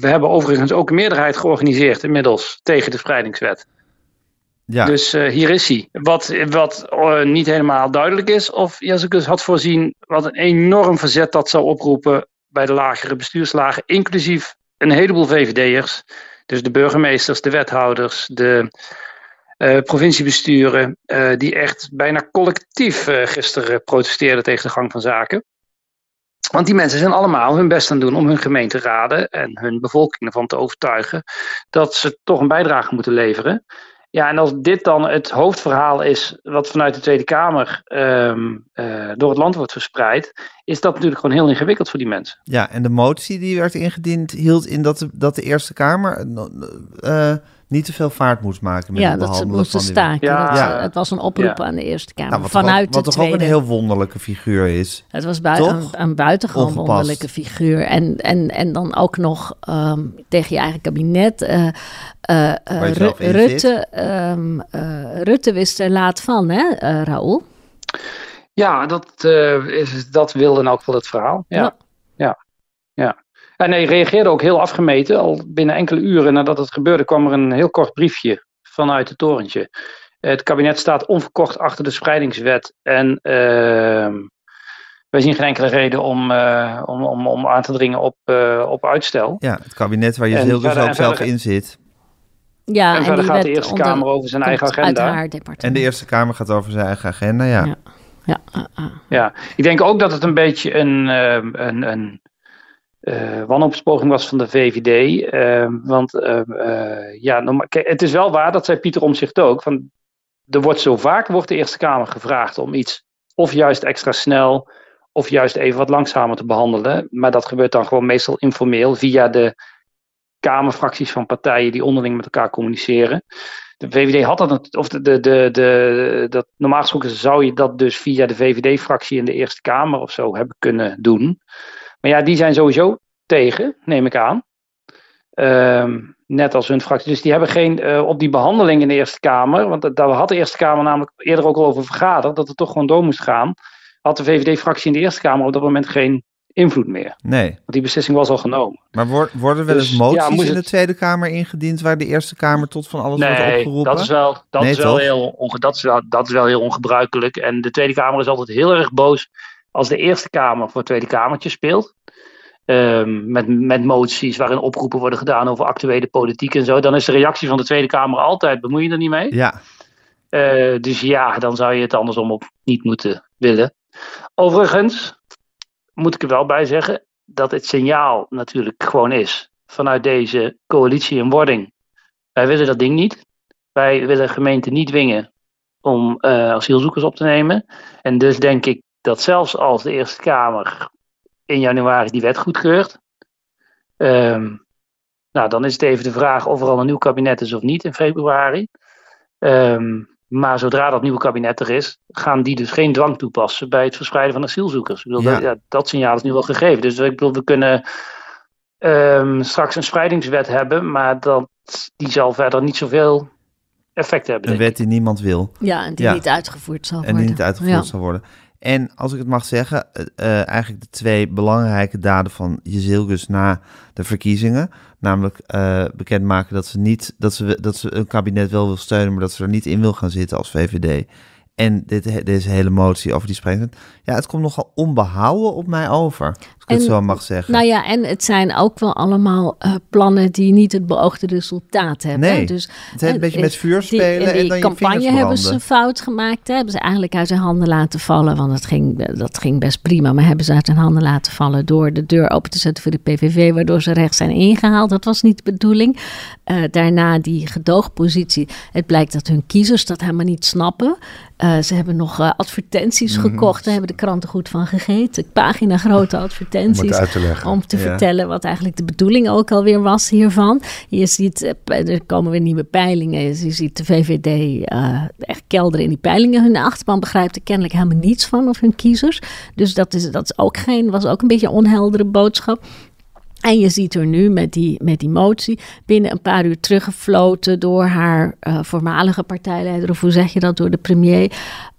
we hebben overigens ook een meerderheid georganiseerd inmiddels tegen de spreidingswet. Ja. Dus hier is hij. Wat, wat niet helemaal duidelijk is, of Jezus had voorzien wat een enorm verzet dat zou oproepen bij de lagere bestuurslagen, inclusief een heleboel VVD'ers. Dus de burgemeesters, de wethouders, de uh, provinciebesturen, uh, die echt bijna collectief uh, gisteren protesteerden tegen de gang van zaken. Want die mensen zijn allemaal hun best aan het doen om hun gemeenteraden en hun bevolking ervan te overtuigen dat ze toch een bijdrage moeten leveren. Ja, en als dit dan het hoofdverhaal is wat vanuit de Tweede Kamer uh, door het land wordt verspreid, is dat natuurlijk gewoon heel ingewikkeld voor die mensen. Ja, en de motie die werd ingediend hield in dat de, Eerste Kamer niet te veel vaart moest maken met ja, het behandelen dat ze moesten staken. Ja. Dat, ja. Het was een oproep ja. aan de Eerste Kamer nou, wat vanuit toch, wat de toch tweede. ook een heel wonderlijke figuur is. Het was bui een, een buitengewoon Ongepast. wonderlijke figuur. En, en, en dan ook nog um, tegen je eigen kabinet. Uh, uh, uh, Ru Rutte, um, Rutte wist er laat van, hè, Raoul? Ja, dat, is, dat wilde ook wel het verhaal. Ja. ja. ja. En hij reageerde ook heel afgemeten. Al binnen enkele uren nadat het gebeurde kwam er een heel kort briefje vanuit het torentje. Het kabinet staat onverkort achter de spreidingswet. En uh, wij zien geen enkele reden om, uh, om, om, om aan te dringen op, uh, op uitstel. Ja, het kabinet waar je heel dus ook zelf in zit. Ja, en, en verder gaat de Eerste Kamer over zijn eigen agenda. En de Eerste Kamer gaat over zijn eigen agenda, ja. Ja, ja, uh, ja. ik denk ook dat het een beetje een, een, een uh, was van de VVD. Uh, want uh, ja, kijk, het is wel waar, dat zei Pieter Omzicht ook. Van, er wordt zo vaak wordt de Eerste Kamer gevraagd om iets of juist extra snel of juist even wat langzamer te behandelen. Maar dat gebeurt dan gewoon meestal informeel via de Kamerfracties van partijen die onderling met elkaar communiceren. De VVD had dat, of de, de, de, de, dat, normaal gesproken zou je dat dus via de VVD-fractie in de Eerste Kamer of zo hebben kunnen doen. Maar ja, die zijn sowieso tegen, neem ik aan. Um, net als hun fractie. Dus die hebben geen, uh, op die behandeling in de Eerste Kamer, want daar had de Eerste Kamer namelijk eerder ook al over vergaderd, dat het toch gewoon door moest gaan, had de VVD-fractie in de Eerste Kamer op dat moment geen invloed meer. Nee. Want die beslissing was al genomen. Maar worden wel eens dus, moties ja, in de Tweede Kamer ingediend waar de Eerste Kamer tot van alles nee, wordt opgeroepen? Dat is wel, dat nee, is wel heel onge, dat is wel, dat is wel heel ongebruikelijk. En de Tweede Kamer is altijd heel erg boos als de Eerste Kamer voor het Tweede Kamertje speelt. Um, met, met moties waarin oproepen worden gedaan over actuele politiek en zo. Dan is de reactie van de Tweede Kamer altijd: bemoei je er niet mee? Ja. Uh, dus ja, dan zou je het andersom op niet moeten willen. Overigens moet ik er wel bij zeggen dat het signaal natuurlijk gewoon is vanuit deze coalitie in wording. Wij willen dat ding niet. Wij willen gemeenten niet dwingen om uh, asielzoekers op te nemen. En dus denk ik dat zelfs als de Eerste Kamer in januari die wet goedkeurt, um, Nou, dan is het even de vraag of er al een nieuw kabinet is of niet in februari. Um, maar zodra dat nieuwe kabinet er is, gaan die dus geen dwang toepassen bij het verspreiden van asielzoekers. Ik bedoel, ja. Dat, ja, dat signaal is nu wel gegeven. Dus ik bedoel, we kunnen um, straks een spreidingswet hebben, maar dat, die zal verder niet zoveel effect hebben. Een wet die niemand wil. Ja, en die niet uitgevoerd zal worden. En die niet uitgevoerd zal worden. En als ik het mag zeggen, uh, eigenlijk de twee belangrijke daden van Jezilgus na de verkiezingen. Namelijk uh, bekendmaken dat ze, niet, dat, ze, dat ze een kabinet wel wil steunen, maar dat ze er niet in wil gaan zitten als VVD. En dit, deze hele motie over die spreektijd. Ja, het komt nogal onbehouden op mij over. Als ik het zo mag zeggen. Nou ja, en het zijn ook wel allemaal uh, plannen die niet het beoogde resultaat hebben. Nee, dus, het heeft een beetje met vuur spelen. Die, en, die en campagne hebben ze een fout gemaakt. Hè? Hebben ze eigenlijk uit hun handen laten vallen. Want het ging, dat ging best prima. Maar hebben ze uit hun handen laten vallen door de deur open te zetten voor de PVV. Waardoor ze rechts zijn ingehaald. Dat was niet de bedoeling. Uh, daarna die gedoogpositie. Het blijkt dat hun kiezers dat helemaal niet snappen. Uh, ze hebben nog uh, advertenties mm -hmm. gekocht. Daar hebben de kranten goed van gegeten. Pagina grote advertenties. Om, te, om te ja. vertellen wat eigenlijk de bedoeling ook alweer was hiervan. Je ziet, uh, er komen weer nieuwe peilingen. Je ziet de VVD echt kelderen in die peilingen. Hun achterban begrijpt er kennelijk helemaal niets van of hun kiezers. Dus dat, is, dat is ook geen, was ook een beetje een onheldere boodschap. En je ziet er nu met die, met die motie binnen een paar uur teruggefloten door haar uh, voormalige partijleider, of hoe zeg je dat, door de premier.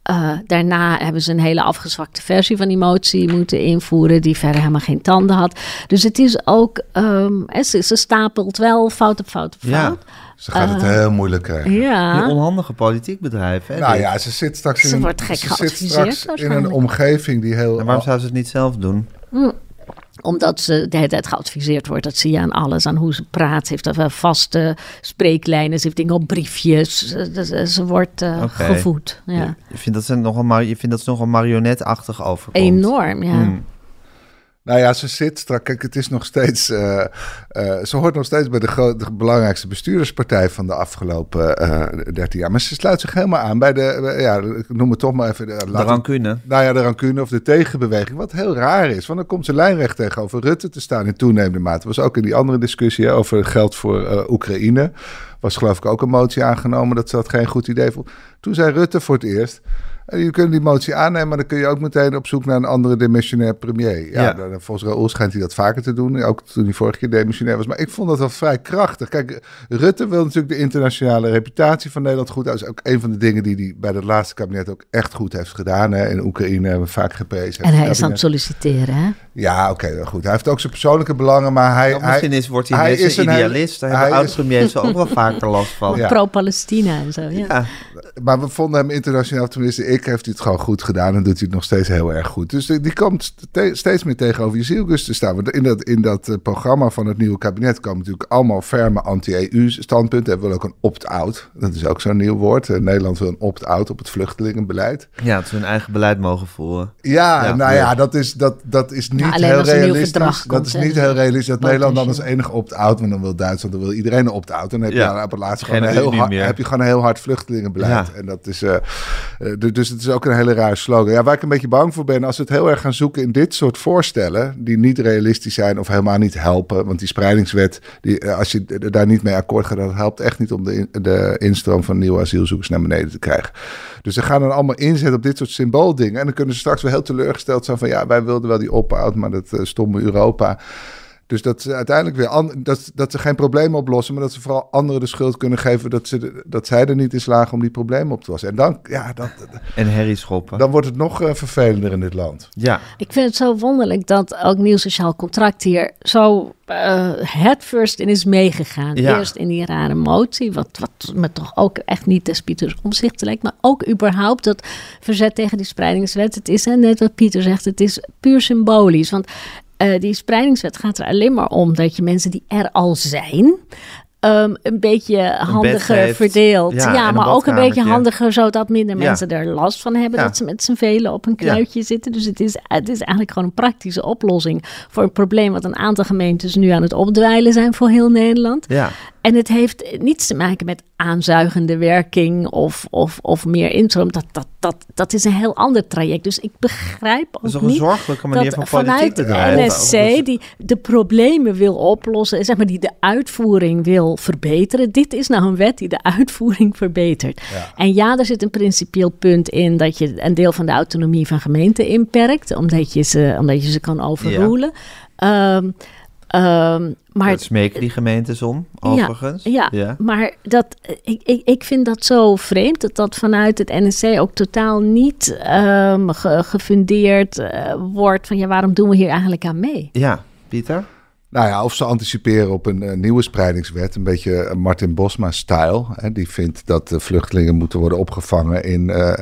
Uh, daarna hebben ze een hele afgezwakte versie van die motie moeten invoeren, die verder helemaal geen tanden had. Dus het is ook, um, ze, ze, stapelt wel fout op fout op fout. Ja. Ze gaat het uh, heel moeilijk krijgen. Ja. Een onhandige politiek bedrijf. Hè, nou ja, ze zit straks in, ze een, wordt gek ze zit straks in een omgeving die heel... En waarom zou ze het niet zelf doen? Mm omdat ze de hele tijd geadviseerd wordt. Dat zie je aan alles, aan hoe ze praat. Ze heeft er vaste spreeklijnen, ze heeft dingen op briefjes. Ze, ze wordt uh, okay. gevoed. Ja. Je, vindt dat ze nogal, je vindt dat ze nogal marionetachtig overkomt? Enorm, ja. Hmm. Nou ja, ze zit strak. Kijk, het is nog steeds. Uh, uh, ze hoort nog steeds bij de, de, belangrijkste bestuurderspartij van de afgelopen uh, 13 jaar. Maar ze sluit zich helemaal aan bij de. ja, ik noem het toch maar even. De, de rancune. Nou ja, de rancune of de tegenbeweging. Wat heel raar is. Want dan komt ze lijnrecht tegenover Rutte te staan in toenemende mate. was ook in die andere discussie hè, over geld voor Oekraïne. Was geloof ik ook een motie aangenomen dat ze dat geen goed idee vond. Toen zei Rutte voor het eerst. Je kunt die motie aannemen, maar dan kun je ook meteen op zoek naar een andere demissionair premier. Ja, ja. Dan, volgens Raoul schijnt hij dat vaker te doen. Ook toen hij vorige keer demissionair was. Maar ik vond dat wel vrij krachtig. Kijk, Rutte wil natuurlijk de internationale reputatie van Nederland goed. Dat is ook een van de dingen die hij bij het laatste kabinet ook echt goed heeft gedaan. Hè. In Oekraïne hebben we vaak geprezen. En hij is aan het solliciteren, hè? Ja, oké, okay, goed. Hij heeft ook zijn persoonlijke belangen, maar hij... Nou, misschien is, wordt hij, hij is een idealist. Daar hebben oud-premiers ook wel vaker last van. Ja. Pro-Palestina en zo, ja. ja. Maar we vonden hem internationaal, tenminste ik, heeft hij het gewoon goed gedaan en doet hij het nog steeds heel erg goed. Dus die, die komt steeds meer tegenover je zielgus te staan. Want in dat, in dat uh, programma van het nieuwe kabinet komen natuurlijk allemaal ferme anti-EU-standpunten. Hij wil ook een opt-out. Dat is ook zo'n nieuw woord. Uh, Nederland wil een opt-out op het vluchtelingenbeleid. Ja, dat ze hun eigen beleid mogen voeren. Ja, ja nou ja, dat is, dat, dat is niet nou, heel realistisch. dat is niet heel realistisch dat Nederland dan als enige opt-out, want dan wil Duitsland, dan wil iedereen een opt-out. Dan heb je ja. op het laatste gewoon een, heel hard, heb je gewoon een heel hard vluchtelingenbeleid. Ja. En dat is, uh, dus het is ook een hele rare slogan. Ja, waar ik een beetje bang voor ben, als we het heel erg gaan zoeken in dit soort voorstellen, die niet realistisch zijn of helemaal niet helpen. Want die spreidingswet, die, als je daar niet mee akkoord gaat, dat helpt echt niet om de, de instroom van nieuwe asielzoekers naar beneden te krijgen. Dus ze gaan dan allemaal inzetten op dit soort symbooldingen. En dan kunnen ze straks wel heel teleurgesteld zijn van ja, wij wilden wel die op-out, maar dat uh, stomme Europa. Dus dat ze uiteindelijk weer dat, dat ze geen problemen oplossen, maar dat ze vooral anderen de schuld kunnen geven dat, ze, dat zij er niet in slagen om die problemen op te lossen. En dan, ja, dat, en herrie schoppen. Dan wordt het nog uh, vervelender in dit land. Ja. Ik vind het zo wonderlijk dat ook nieuw sociaal contract hier zo uh, het first in is meegegaan. Ja. Eerst in die rare motie, wat, wat me toch ook echt niet des Pieters omzicht lijkt, maar ook überhaupt dat verzet tegen die spreidingswet. Het is, en net wat Pieter zegt, het is puur symbolisch. Want uh, die spreidingswet gaat er alleen maar om dat je mensen die er al zijn. Um, een beetje handiger verdeeld. Ja, ja maar ook een beetje handiger, zodat minder ja. mensen er last van hebben. Dat ze met z'n velen op een kluitje zitten. Dus het is, het is eigenlijk gewoon een praktische oplossing voor een probleem wat een aantal gemeentes nu aan het opdwijlen zijn voor heel Nederland. Ja. En het heeft niets te maken met aanzuigende werking of, of, of meer instroom. Dat, dat, dat, dat is een heel ander traject. Dus ik begrijp ook Dat is niet een zorgelijke manier dat van politiek bedrijven. NSC die de problemen wil oplossen, zeg maar die de uitvoering wil verbeteren. Dit is nou een wet die de uitvoering verbetert. Ja. En ja, er zit een principieel punt in dat je een deel van de autonomie van gemeenten inperkt, omdat je ze, omdat je ze kan overrulen. Ehm, ehm, maar Dat smeken die gemeentes om, overigens. ja, maar dat, ik, ik, ik vind dat zo vreemd dat dat vanuit het NSC ook totaal niet ehm, ge- gefundeerd eh, wordt van ja, waarom doen we hier eigenlijk aan mee? Ja, Pieter? Nou ja, of ze anticiperen op een, eh, nieuwe spreidingswet. Een beetje eh, Martin Bosma-stijl. hè. Die vindt dat de vluchtelingen moeten worden opgevangen in eh,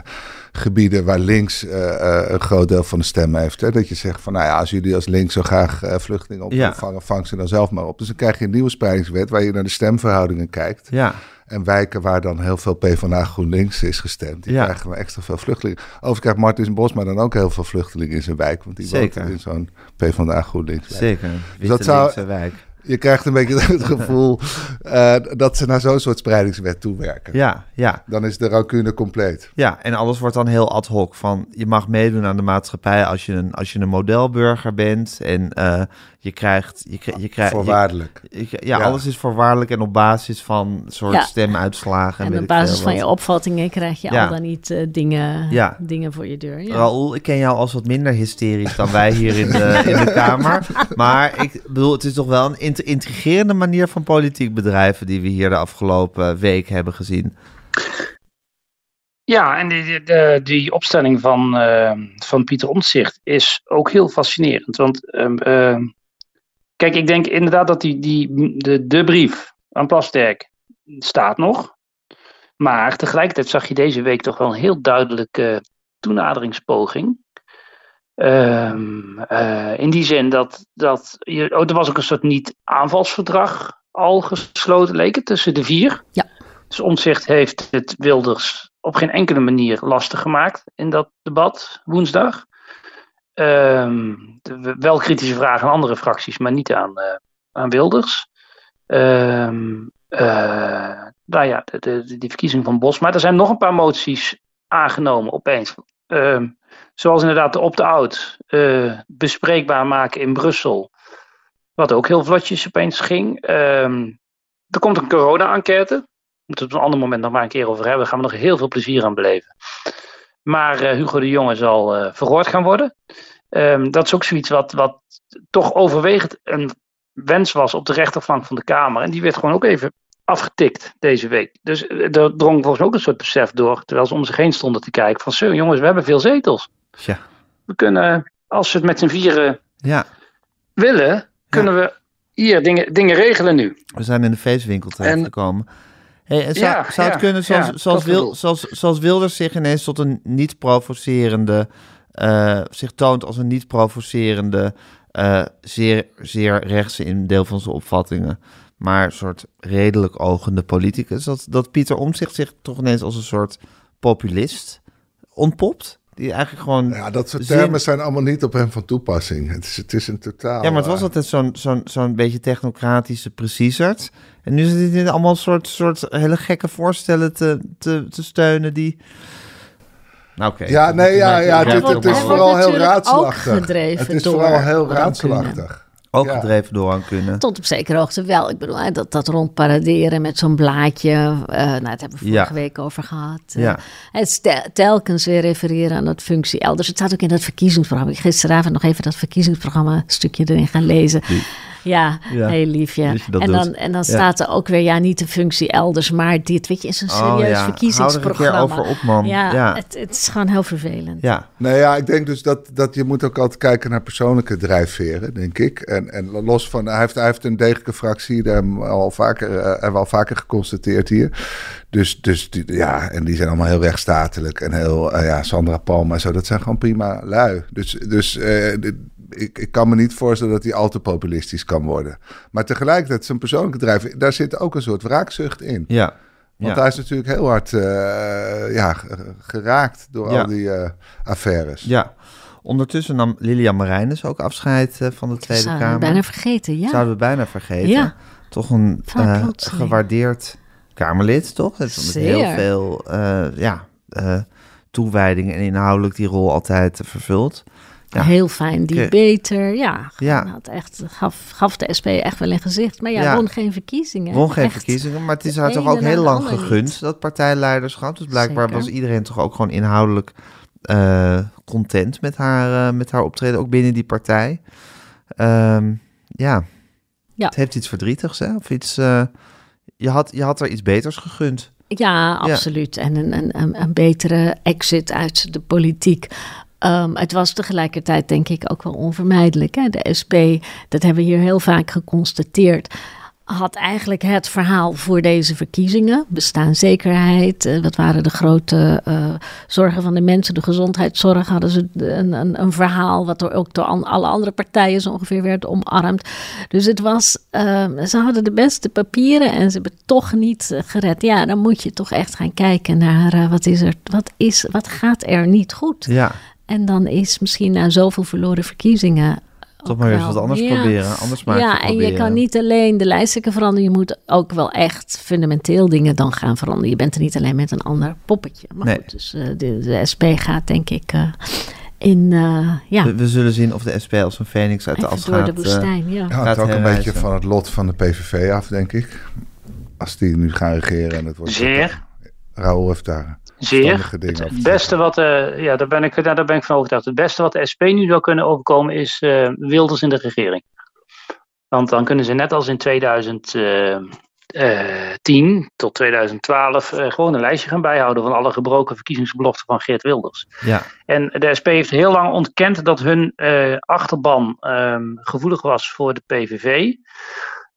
gebieden waar links eh, eh, een groot deel van de stem heeft. Hè. Dat je zegt van, nou ja, als jullie als links zo graag eh, vluchtelingen op Ja. vang ze dan zelf maar op. Dus dan krijg je een nieuwe spreidingswet waar je naar de stemverhoudingen kijkt. Ja, En wijken waar dan heel veel PvdA GroenLinks is gestemd. Die Ja. krijgen we extra veel vluchtelingen. Overigens krijgt Martin Bosma dan ook heel veel vluchtelingen in zijn wijk. Want die Zeker. woont in zo'n PvdA GroenLinks wijk. zeker. Witte dat zou- wijk. Je krijgt een beetje het gevoel eh, dat ze naar zo'n soort spreidingswet toewerken. Ja, ja. Dan is de rancune compleet. Ja, en alles wordt dan heel ad hoc. Van je mag meedoen aan de maatschappij als je een, als je een modelburger bent. En eh, je krijgt. Je, je krijgt Voorwaardelijk. je- ja, Ja. alles is voorwaardelijk en op basis van soort Ja. stemuitslagen. En weet op ik veel basis van wat. je opvattingen krijg je Ja. al dan niet eh, dingen, Ja. dingen voor je deur. Ja. Raoul, ik ken jou als wat minder hysterisch dan wij hier in de, in de Kamer. Maar ik bedoel, het is toch wel een int- intrigerende manier van politiek bedrijven die we hier de afgelopen week hebben gezien. Ja, en die, die, de- die opstelling van, eh, van Pieter Omtzigt is ook heel fascinerend. Want ehm, ehm, kijk, ik denk inderdaad dat die, die, de, de brief aan Plasterk staat nog. Maar tegelijkertijd zag je deze week toch wel een heel duidelijke toenaderingspoging. Ehm, eh, in die zin dat, dat je, oh, er was ook een soort niet-aanvalsverdrag al gesloten, leek het, tussen de vier. Ja. Dus Omtzigt heeft het Wilders op geen enkele manier lastig gemaakt in dat debat woensdag. Ehm, wel kritische vragen aan andere fracties, maar niet aan, eh, aan Wilders. Ehm eh, nou ja, de, de, die verkiezing van Bosma. Er zijn nog een paar moties aangenomen opeens. Ehm, zoals inderdaad de opt-out eh, bespreekbaar maken in Brussel. Wat ook heel vlotjes opeens ging. Er komt een corona-enquête. Moeten we het op een ander moment nog maar een keer over hebben. Daar gaan we nog heel veel plezier aan beleven. Maar eh, Hugo de Jonge zal eh verhoord gaan worden. Ehm, dat is ook zoiets wat, wat toch overwegend een wens was op de rechterflank van de Kamer. En die werd gewoon ook even afgetikt deze week. Dus eh, er drong volgens mij ook een soort besef door. Terwijl ze om zich heen stonden te kijken. Van zo jongens, we hebben veel zetels. Ja, We kunnen, als we het met z'n vieren ja. willen, kunnen we hier dingen, dingen regelen nu. we zijn in de feestwinkel terechtgekomen. Hey, zou, Ja, zou het ja, kunnen zoals, ja, zoals, Wil, zoals, zoals Wilders zich ineens tot een niet provocerende, eh, zich toont als een niet provocerende, eh, zeer, zeer rechtse in deel van zijn opvattingen, maar een soort redelijk ogende politicus, dat, dat Pieter Omtzigt zich toch ineens als een soort populist ontpopt? Die eigenlijk gewoon... Ja, dat soort zin- termen zijn allemaal niet op hem van toepassing. Het is, het is een totaal... Ja, maar het was eh, altijd zo'n zo'n zo'n beetje technocratische preciezerd. En nu zit hij allemaal soort, soort hele gekke voorstellen te, te, te steunen die... Nou, oké. Ja, nee, ja, ja, dit, het is vooral heel raadselachtig. Het is vooral heel raadselachtig. Ook Ja. gedreven door aan kunnen. Tot op zekere hoogte wel. Ik bedoel, hè, dat, dat rondparaderen met zo'n blaadje. eh nou, dat hebben we vorige Ja. week over gehad. Eh. Het telkens weer refereren aan dat functie elders. Het staat ook in dat verkiezingsprogramma. Ik gisteravond nog even dat verkiezingsprogramma stukje erin gaan lezen. Ja, Ja, heel lief, ja. en, doet. dan, en dan Ja. staat er ook weer, ja, niet de functie elders, maar dit. Weet je, is een Oh, serieus ja. Hou er een verkiezingsprogramma. keer over op, man. Ja, Ja. Het, het is gewoon heel vervelend. Ja, Nee, ja, ik denk dus dat, dat je moet ook altijd kijken naar persoonlijke drijfveren, denk ik. En, en los van, hij heeft, hij heeft een degelijke fractie, daar hebben we al vaker, eh, hebben we al vaker geconstateerd hier. Dus, dus die, ja, en die zijn allemaal heel rechtsstatelijk en heel, eh, ja, Sandra Palma en zo, dat zijn gewoon prima lui. Dus, dus eh, ik, ik kan me niet voorstellen dat hij al te populistisch kan worden. Maar tegelijkertijd, zijn persoonlijke drijf, daar zit ook een soort wraakzucht in. ja. Want ja. hij is natuurlijk heel hard eh, ja, geraakt door Ja. al die eh, affaires. Ja. Ondertussen nam Lilian Marijnis ook afscheid uh, van de Tweede Zouden Kamer. we bijna vergeten, ja. Zouden we bijna vergeten. Ja. Toch een eh, gewaardeerd Kamerlid, toch? Het is met heel veel eh, ja, eh, toewijding en inhoudelijk die rol altijd eh, vervult. Ja. Heel fijn Oké. debater, ja. Ja. Had echt, gaf, gaf de SP echt wel een gezicht. Maar ja, Ja. won geen verkiezingen. Won geen Echt. verkiezingen, maar het is haar toch ook heel lang gegund, niet. dat partijleiderschap. Dus blijkbaar Zeker. was iedereen toch ook gewoon inhoudelijk eh, content met haar, eh, met haar optreden, ook binnen die partij. Ehm, ja. Ja. het heeft iets verdrietigs, hè? Of iets, eh, je, had, je had er iets beters gegund. Ja, absoluut. En een, een, een, een betere exit uit de politiek. Ehm, het was tegelijkertijd denk ik ook wel onvermijdelijk. Hè? De SP, dat hebben we hier heel vaak geconstateerd, had eigenlijk het verhaal voor deze verkiezingen. Bestaanszekerheid, eh, wat waren de grote eh, zorgen van de mensen, de gezondheidszorg, hadden ze een, een, een verhaal wat door, ook door alle andere partijen zo ongeveer werd omarmd. Dus het was, ehm, ze hadden de beste papieren en ze hebben toch niet eh, gered. Ja, dan moet je toch echt gaan kijken naar eh, wat is er, wat is, wat gaat er niet goed. Ja, En dan is misschien na zoveel verloren verkiezingen. toch maar weer eens wat anders ja. proberen. Anders maar Ja, en je kan niet alleen de lijsttrekker veranderen. Je moet ook wel echt fundamenteel dingen dan gaan veranderen. Je bent er niet alleen met een ander poppetje. Maar Nee. goed, dus eh, de, de SP gaat denk ik eh, in, eh, ja, We, we zullen zien of de SP als een phoenix uit de even as door gaat. de woestijn. ja. Het hangt ook een beetje van het lot van de PVV af, denk ik. Als die nu gaan regeren en het wordt... Zeer. Raoul heeft daar Zeer. dingen Het te beste wat, eh, ja, daar ben, ik, daar, daar ben ik van overtuigd. Het beste wat de SP nu zou kunnen overkomen is eh, Wilders in de regering. Want dan kunnen ze net als in 2010 tot 2012 eh, gewoon een lijstje gaan bijhouden van alle gebroken verkiezingsbeloften van Geert Wilders. Ja, En de SP heeft heel lang ontkend dat hun eh, achterban ehm, gevoelig was voor de PVV.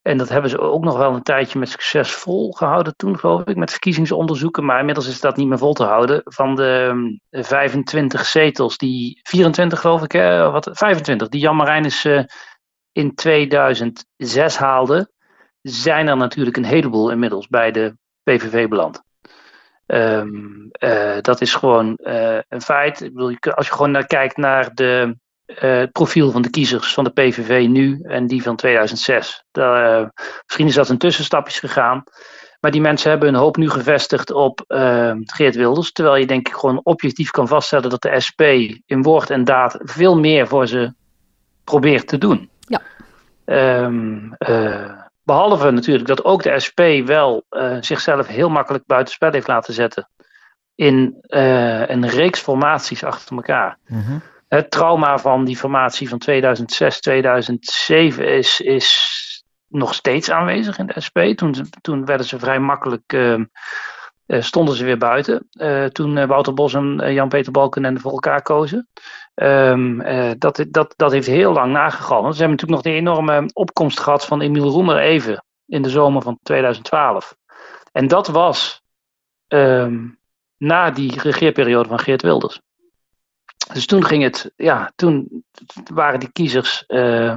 En dat hebben ze ook nog wel een tijdje met succes volgehouden toen, geloof ik, met verkiezingsonderzoeken. Maar inmiddels is dat niet meer vol te houden. Van de ehm, 25 zetels, die 24 geloof ik, hè, wat, 25, die Jan Marijnis eh, in 2006 haalde, zijn er natuurlijk een heleboel inmiddels bij de PVV beland. Ehm, eh, dat is gewoon eh, een feit. Ik als je gewoon naar kijkt naar de, eh, het profiel van de kiezers van de PVV nu en die van 2006. Daar, eh, misschien is dat een tussenstapjes gegaan. Maar die mensen hebben hun hoop nu gevestigd op eh, Geert Wilders. Terwijl je denk ik gewoon objectief kan vaststellen dat de SP in woord en daad veel meer voor ze probeert te doen. Ja. Ehm, eh, behalve natuurlijk dat ook de SP wel eh, zichzelf heel makkelijk buitenspel heeft laten zetten. In eh, een reeks formaties achter elkaar. mhm. Het trauma van die formatie van 2006, 2007 is, is nog steeds aanwezig in de SP. Toen, toen werden ze vrij makkelijk, ehm, eh, stonden ze weer buiten. Eh, toen eh, Wouter Bos en Jan-Peter Balkenende voor elkaar kozen. Ehm, eh, dat, dat, dat heeft heel lang nagegalmd. Ze hebben natuurlijk nog de enorme opkomst gehad van Emiel Roemer even in de zomer van 2012. En dat was ehm, na die regeerperiode van Geert Wilders. Dus toen ging het, ja, toen waren die kiezers eh,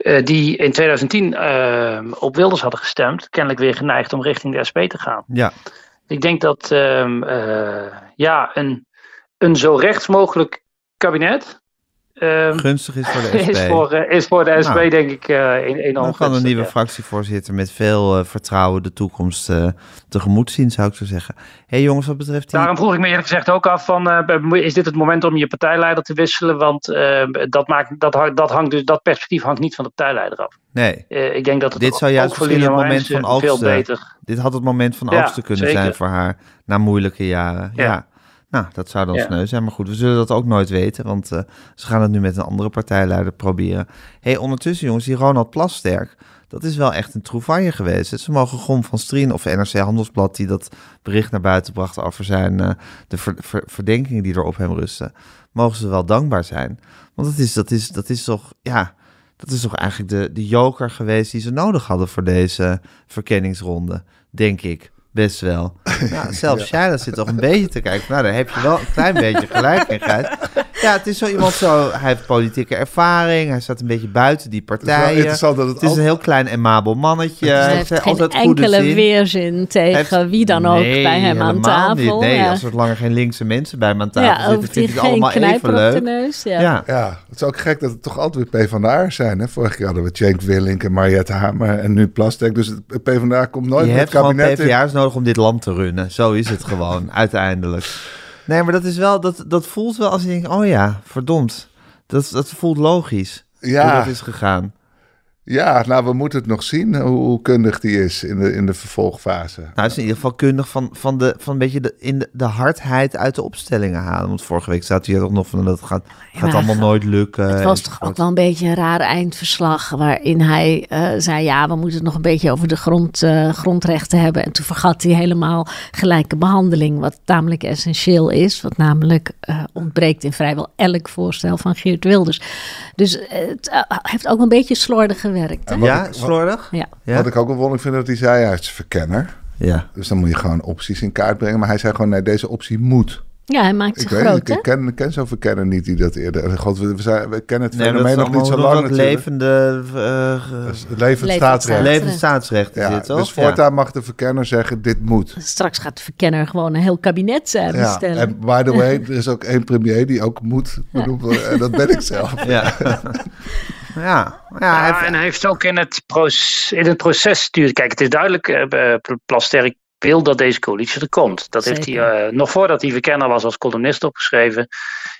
eh, die in 2010 eh, op Wilders hadden gestemd, kennelijk weer geneigd om richting de SP te gaan. ja. Ik denk dat ehm, eh, ja, een, een zo rechts mogelijk kabinet ehm, gunstig is voor de SP. is, voor, eh, is voor de SP Nou. denk ik eh, een- enorm Dan kan een nieuwe ja. fractievoorzitter met veel eh, vertrouwen de toekomst tegemoet zien, zou ik zo zeggen. Hé hey jongens, wat betreft die... Daarom vroeg ik me eerlijk gezegd ook af van, is dit het moment om je partijleider te wisselen? Want eh, dat, maakt, dat, hangt- dat, hangt dus, dat perspectief hangt niet van de partijleider af. Nee, ik denk dat het Dit zou juist voor misschien het moment van veel oogsten- beter. dit had het moment van Ja, oogsten kunnen zeker. zijn voor haar na moeilijke jaren. Ja. Ja. Nou, dat zou dan Ja. sneu zijn. Maar goed, we zullen dat ook nooit weten, want eh, ze gaan het nu met een andere partijleider proberen. Hé, hey, ondertussen jongens, die Ronald Plasterk, dat is wel echt een trouvaille geweest. Ze mogen Gom van Strien of NRC Handelsblad, die dat bericht naar buiten bracht over zijn, eh, de ver- ver- verdenkingen die er op hem rusten, mogen ze wel dankbaar zijn. Want dat is, dat is, dat is toch, ja, dat is toch eigenlijk de, de joker geweest die ze nodig hadden voor deze verkenningsronde, denk ik. Best wel. Nou, zelfs jij, dat zit toch een beetje te kijken. Nou, daar heb je wel een klein beetje gelijk in, Gijs. Ja, het is zo iemand zo. Hij heeft politieke ervaring. Hij staat een beetje buiten die partijen. interessant dat het het is al- een heel klein en mabel mannetje. Hij heeft heeft geen altijd enkele zin. weerzin tegen Heeft- wie dan ook Nee, bij hem aan tafel. Niet. Nee, ja. als er langer geen linkse mensen bij hem aan tafel ja, zitten, vind ik het geen allemaal knijper even op de leuk. neus. Ja. Ja. Ja, het is ook gek dat het toch altijd weer PvdA zijn. Hè? Vorige keer hadden we Cenk Willink en Mariette Hamer en nu Plastek. Dus het PvdA komt nooit Je met het gewoon kabinet in. Nodig om dit land te runnen. Zo is het gewoon, uiteindelijk. Nee, maar dat is wel, dat, dat voelt wel als je denkt, oh ja, verdomd. Dat, dat voelt logisch. Ja. Hoe dat is gegaan. Ja, nou, we moeten het nog zien hoe, hoe kundig die is in de, in de vervolgfase. Nou, het is in ieder geval kundig van, van, de, van een beetje de, in de, de hardheid uit de opstellingen halen. Want vorige week staat hier toch nog van, dat gaat, gaat maar allemaal nooit lukken. Het was toch ook wel een beetje een raar eindverslag waarin hij eh, zei: ja, we moeten het nog een beetje over de grond, eh, grondrechten hebben. En toen vergat hij helemaal gelijke behandeling, wat namelijk essentieel is, wat namelijk eh, ontbreekt in vrijwel elk voorstel van Geert Wilders. Dus het eh, heeft ook een beetje slordig gewerkt. Hè? Ja, ik- slordig? Ja. Ja. Wat ik ook wel wonderlijk vind dat hij zei, hij is verkenner. Ja. Dus dan moet je gewoon opties in kaart brengen. Maar hij zei gewoon, nee, deze optie moet. Ja, hij maakt Ik ze weet groot, ik ken, ik ken zo'n verkenner niet die dat eerder... God, we, zijn, we kennen het Nee, fenomeen nog niet zo lang natuurlijk. levende uh, Dus het levend staatsrecht. staat- levend staatsrecht is Ja, dit, toch? dus voortaan mag de verkenner zeggen, dit moet. Straks gaat de verkenner gewoon een heel kabinet Ja, samenstellen. en by the way, er is ook één premier die ook moet benoemd worden. En dat ben ik zelf. Ja. ja. ja. ja, hij Ja, heeft- en hij heeft ook in het, proces, in het proces stuurt. Kijk, het is duidelijk, Plasterk wil dat deze coalitie er komt. Dat heeft hij eh, nog voordat hij verkenner was als columnist opgeschreven.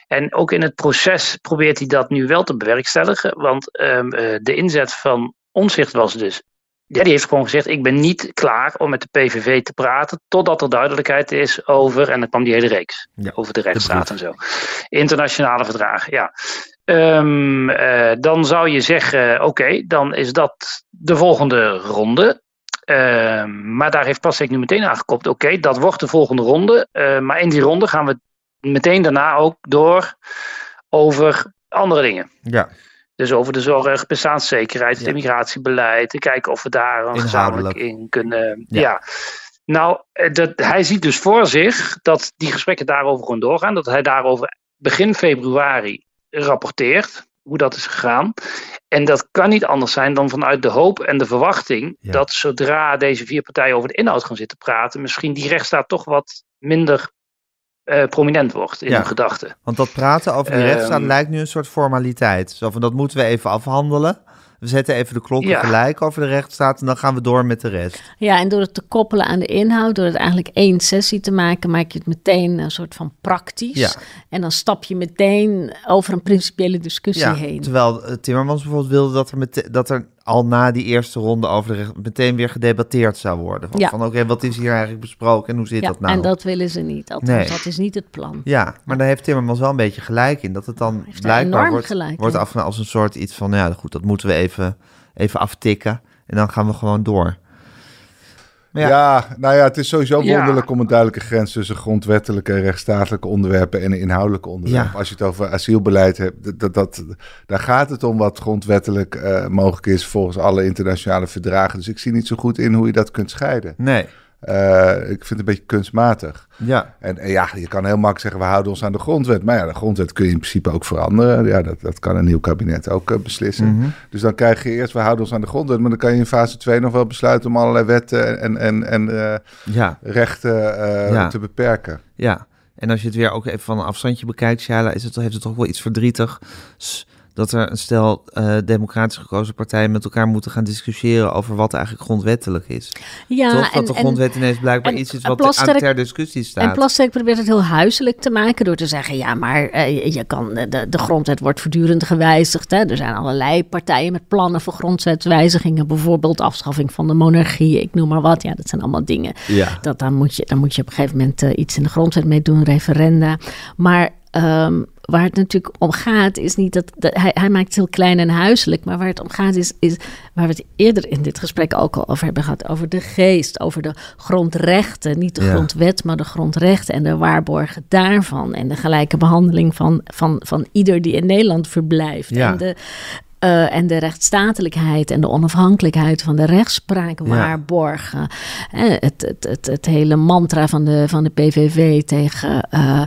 En ook in het proces probeert hij dat nu wel te bewerkstelligen. Want ehm, eh, de inzet van Omzicht was dus. Ja, die heeft gewoon gezegd: Ik ben niet klaar om met de PVV te praten. totdat er duidelijkheid is over. En dan kwam die hele reeks. Ja, over de rechtsstaat en zo. Internationale verdragen, ja. Ehm, eh, dan zou je zeggen: Oké, dan is dat de volgende ronde. Ehm, maar daar heeft Pasek nu meteen aangekopt. Oké, dat wordt de volgende ronde. Eh, maar in die ronde gaan we meteen daarna ook door over andere dingen. ja. Dus over de zorg, bestaanszekerheid, het Ja. immigratiebeleid. Kijken of we daar een gezamenlijk in kunnen. Ja. Ja. Nou, eh, dat, hij ziet dus voor zich dat die gesprekken daarover gewoon doorgaan. Dat hij daarover begin februari rapporteert hoe dat is gegaan. En dat kan niet anders zijn dan vanuit de hoop en de verwachting Ja. dat zodra deze vier partijen over de inhoud gaan zitten praten, misschien die rechtsstaat toch wat minder eh, prominent wordt in Ja. hun gedachten. Want dat praten over die Ehm, rechtsstaat lijkt nu een soort formaliteit. Zo van, dat moeten we even afhandelen. We zetten even de klokken Ja. gelijk over de rechtsstaat en dan gaan we door met de rest. Ja, en door het te koppelen aan de inhoud, door het eigenlijk één sessie te maken, maak je het meteen een soort van praktisch. Ja. En dan stap je meteen over een principiële discussie Ja, heen. terwijl eh, Timmermans bijvoorbeeld wilde dat er, mete- dat er al na die eerste ronde over de meteen weer gedebatteerd zou worden. Van, Ja. van oké, wat is hier eigenlijk besproken en hoe zit ja, dat nou? en dat willen ze niet. Althans, Nee. dat is niet het plan. Ja, maar daar heeft Timmermans wel een beetje gelijk in. Dat het dan Heeft blijkbaar wordt, gelijk wordt afgedaan als een soort iets van... ja, goed, dat moeten we even, even aftikken. En dan gaan we gewoon door. Ja. ja, nou ja, het is sowieso Ja. wonderlijk om een duidelijke grens tussen grondwettelijke en rechtsstatelijke onderwerpen en inhoudelijke onderwerpen. Ja. Als je het over asielbeleid hebt, dat, dat, dat, daar gaat het om wat grondwettelijk eh, mogelijk is volgens alle internationale verdragen. Dus ik zie niet zo goed in hoe je dat kunt scheiden. Nee, Eh, ik vind het een beetje kunstmatig. ja. En, en ja, je kan heel makkelijk zeggen, we houden ons aan de grondwet. Maar ja, de grondwet kun je in principe ook veranderen. Ja, dat, dat kan een nieuw kabinet ook eh, beslissen. Mhm. Dus dan krijg je eerst, we houden ons aan de grondwet. Maar dan kan je in fase 2 nog wel besluiten om allerlei wetten en, en, en eh, Ja, rechten Ja. te beperken. ja. En als je het weer ook even van een afstandje bekijkt, Shaila, is het, heeft het toch wel iets verdrietig dat er een stel eh, democratisch gekozen partijen met elkaar moeten gaan discussiëren over wat eigenlijk grondwettelijk is. Ja, toch? Dat de grondwet ineens blijkbaar en iets is wat Plasterk- aan ter discussie En staat. Plasterk probeert het heel huiselijk te maken door te zeggen: ja, maar eh, je- kan, de, de grondwet wordt voortdurend gewijzigd. Hè? Er zijn allerlei partijen met plannen voor grondwetswijzigingen, bijvoorbeeld afschaffing van de monarchie, ik noem maar wat. Ja, dat zijn allemaal dingen. ja. Dat, dan, moet je, dan moet je op een gegeven moment eh, iets in de grondwet mee doen, referenda. Maar ehm, waar het natuurlijk om gaat, is niet dat, dat hij, hij maakt het heel klein en huiselijk. Maar waar het om gaat, is, is waar we het eerder in dit gesprek ook al over hebben gehad: over de geest, over de grondrechten. Niet de Ja. grondwet, maar de grondrechten en de waarborgen daarvan. En de gelijke behandeling van, van, van ieder die in Nederland verblijft. Ja. En de. eh, en de rechtsstatelijkheid en de onafhankelijkheid van de rechtspraak Ja. waarborgen. Eh, het, het, het, het hele mantra van de, van de PVV tegen eh,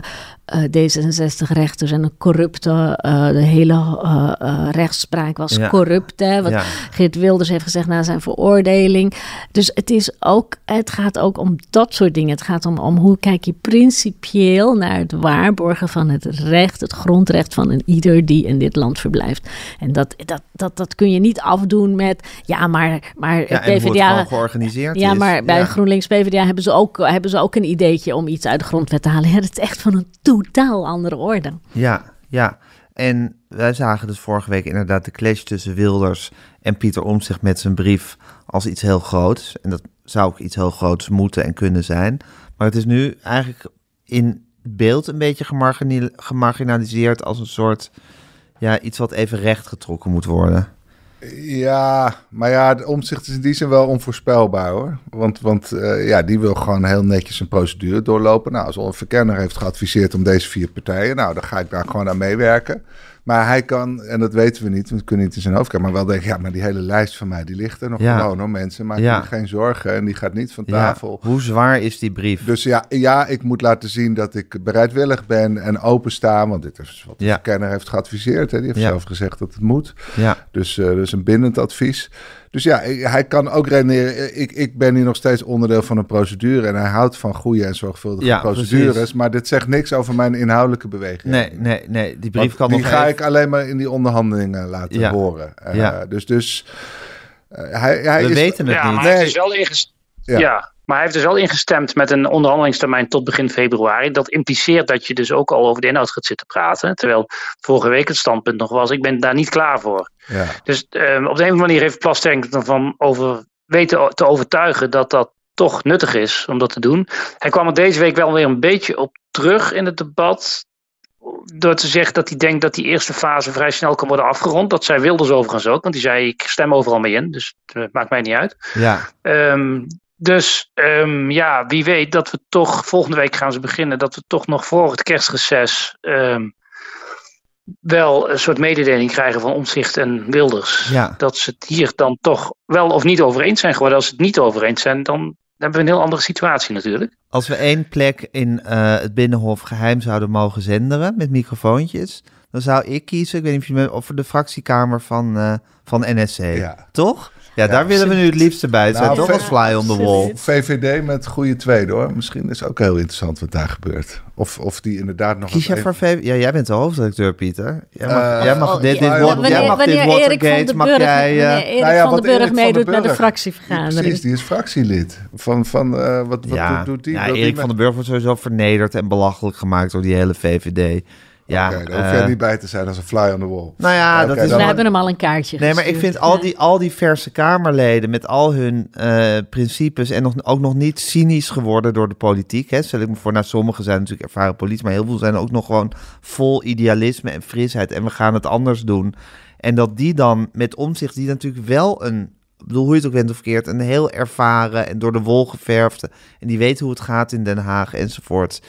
D66-rechters en een corrupte, de hele rechtspraak was corrupt. Hè, wat Geert Wilders heeft gezegd na zijn veroordeling. Dus het, is ook, het gaat ook om dat soort dingen. Het gaat om, om hoe kijk je principieel naar het waarborgen van het recht, het grondrecht van een ieder die in dit land verblijft. En dat, dat, dat, dat kun je niet afdoen met, ja, maar, maar ja, PvdA... georganiseerd Ja, maar bij GroenLinks PvdA hebben ze, ook, hebben ze ook een ideetje om iets uit de grondwet te halen. Ja, dat is echt van een totaal andere orde. Ja, ja. En wij zagen dus vorige week inderdaad de clash tussen Wilders en Pieter Omtzigt met zijn brief als iets heel groots. En dat zou ook iets heel groots moeten en kunnen zijn. Maar het is nu eigenlijk in beeld een beetje gemarginaliseerd als een soort ja, iets wat even recht getrokken moet worden. Ja, maar ja, de omzicht is in die zin wel onvoorspelbaar hoor. Want, want uh, ja, die wil gewoon heel netjes een procedure doorlopen. Nou, als een verkenner heeft geadviseerd om deze vier partijen, nou, dan ga ik daar gewoon aan meewerken. Maar hij kan, en dat weten we niet, we kunnen niet in zijn hoofd kijken, maar wel denken, ja, maar die hele lijst van mij, die ligt er nog gewoon hoor, mensen. Maak je geen zorgen en die gaat niet van tafel. Hoe zwaar is die brief? Dus ja, ja, ik moet laten zien dat ik bereidwillig ben en openstaan, want dit is wat de kenner heeft geadviseerd. Hè. Die heeft zelf gezegd dat het moet. Ja. Dus, uh, dus een bindend advies. Dus ja, hij kan ook redeneren. Ik, ik ben hier nog steeds onderdeel van een procedure. En hij houdt van goede en zorgvuldige procedures. Maar dit zegt niks over mijn inhoudelijke beweging. Nee, nee, nee. Die brief kan die nog. Die ga ik alleen maar in die onderhandelingen laten horen. Uh, ja. Dus, dus uh, hij, hij We is, weten het ja, niet. Maar hij is wel ingestemd. Ja. ja. Maar hij heeft dus wel ingestemd met een onderhandelingstermijn tot begin februari. Dat impliceert dat je dus ook al over de inhoud gaat zitten praten. Terwijl vorige week het standpunt nog was: ik ben daar niet klaar voor. Ja. Dus um, op de een of andere manier heeft Plasterk ervan over weten te overtuigen dat dat toch nuttig is om dat te doen. Hij kwam er deze week wel weer een beetje op terug in het debat. Door te zeggen dat hij denkt dat die eerste fase vrij snel kan worden afgerond. Dat zei Wilders overigens ook, want die zei: Ik stem overal mee in, dus het maakt mij niet uit. Ja. Um, dus um, ja, wie weet dat we toch, volgende week gaan ze beginnen, dat we toch nog voor het kerstreces um, wel een soort mededeling krijgen van Omzicht en Wilders. Ja. Dat ze het hier dan toch wel of niet over eens zijn geworden. Als ze het niet over eens zijn, dan hebben we een heel andere situatie natuurlijk. Als we één plek in uh, het Binnenhof geheim zouden mogen zenderen met microfoontjes, dan zou ik kiezen, ik weet niet of je of de fractiekamer van, uh, van NSC. Ja. Toch? Ja, daar willen we nu het liefste bij zijn. Nou, Toch als fly on the wall. VVD met goede tweede hoor. Misschien is ook heel interessant wat daar gebeurt. Of, of die inderdaad nog... Kies jij voor VVD? Ja, jij bent de hoofdredacteur, Pieter. Jij mag, uh, jij mag oh, dit, dit, ja, wanneer, jij mag wanneer dit Erik van de Burg, jij, uh, nou ja, van de Burg meedoet met de fractievergadering. Precies, die is fractielid. Van, van uh, wat, wat ja, doet die? Ja, Erik van de Burg wordt sowieso vernederd en belachelijk gemaakt door die hele VVD. Ja, okay, daar hoef je uh, niet bij te zijn als een fly on the wall. Nou ja, okay, dat is... We hebben hem al een kaartje Nee, maar ik vind al die, al die verse Kamerleden met al hun uh, principes... en nog, ook nog niet cynisch geworden door de politiek. Hè. Stel ik me voor, nou, sommigen zijn natuurlijk ervaren politie... maar heel veel zijn ook nog gewoon vol idealisme en frisheid... en we gaan het anders doen. En dat die dan met omzicht, die natuurlijk wel een... Ik bedoel, hoe je het ook bent of verkeerd, een heel ervaren en door de wol geverfde... en die weet hoe het gaat in Den Haag enzovoort.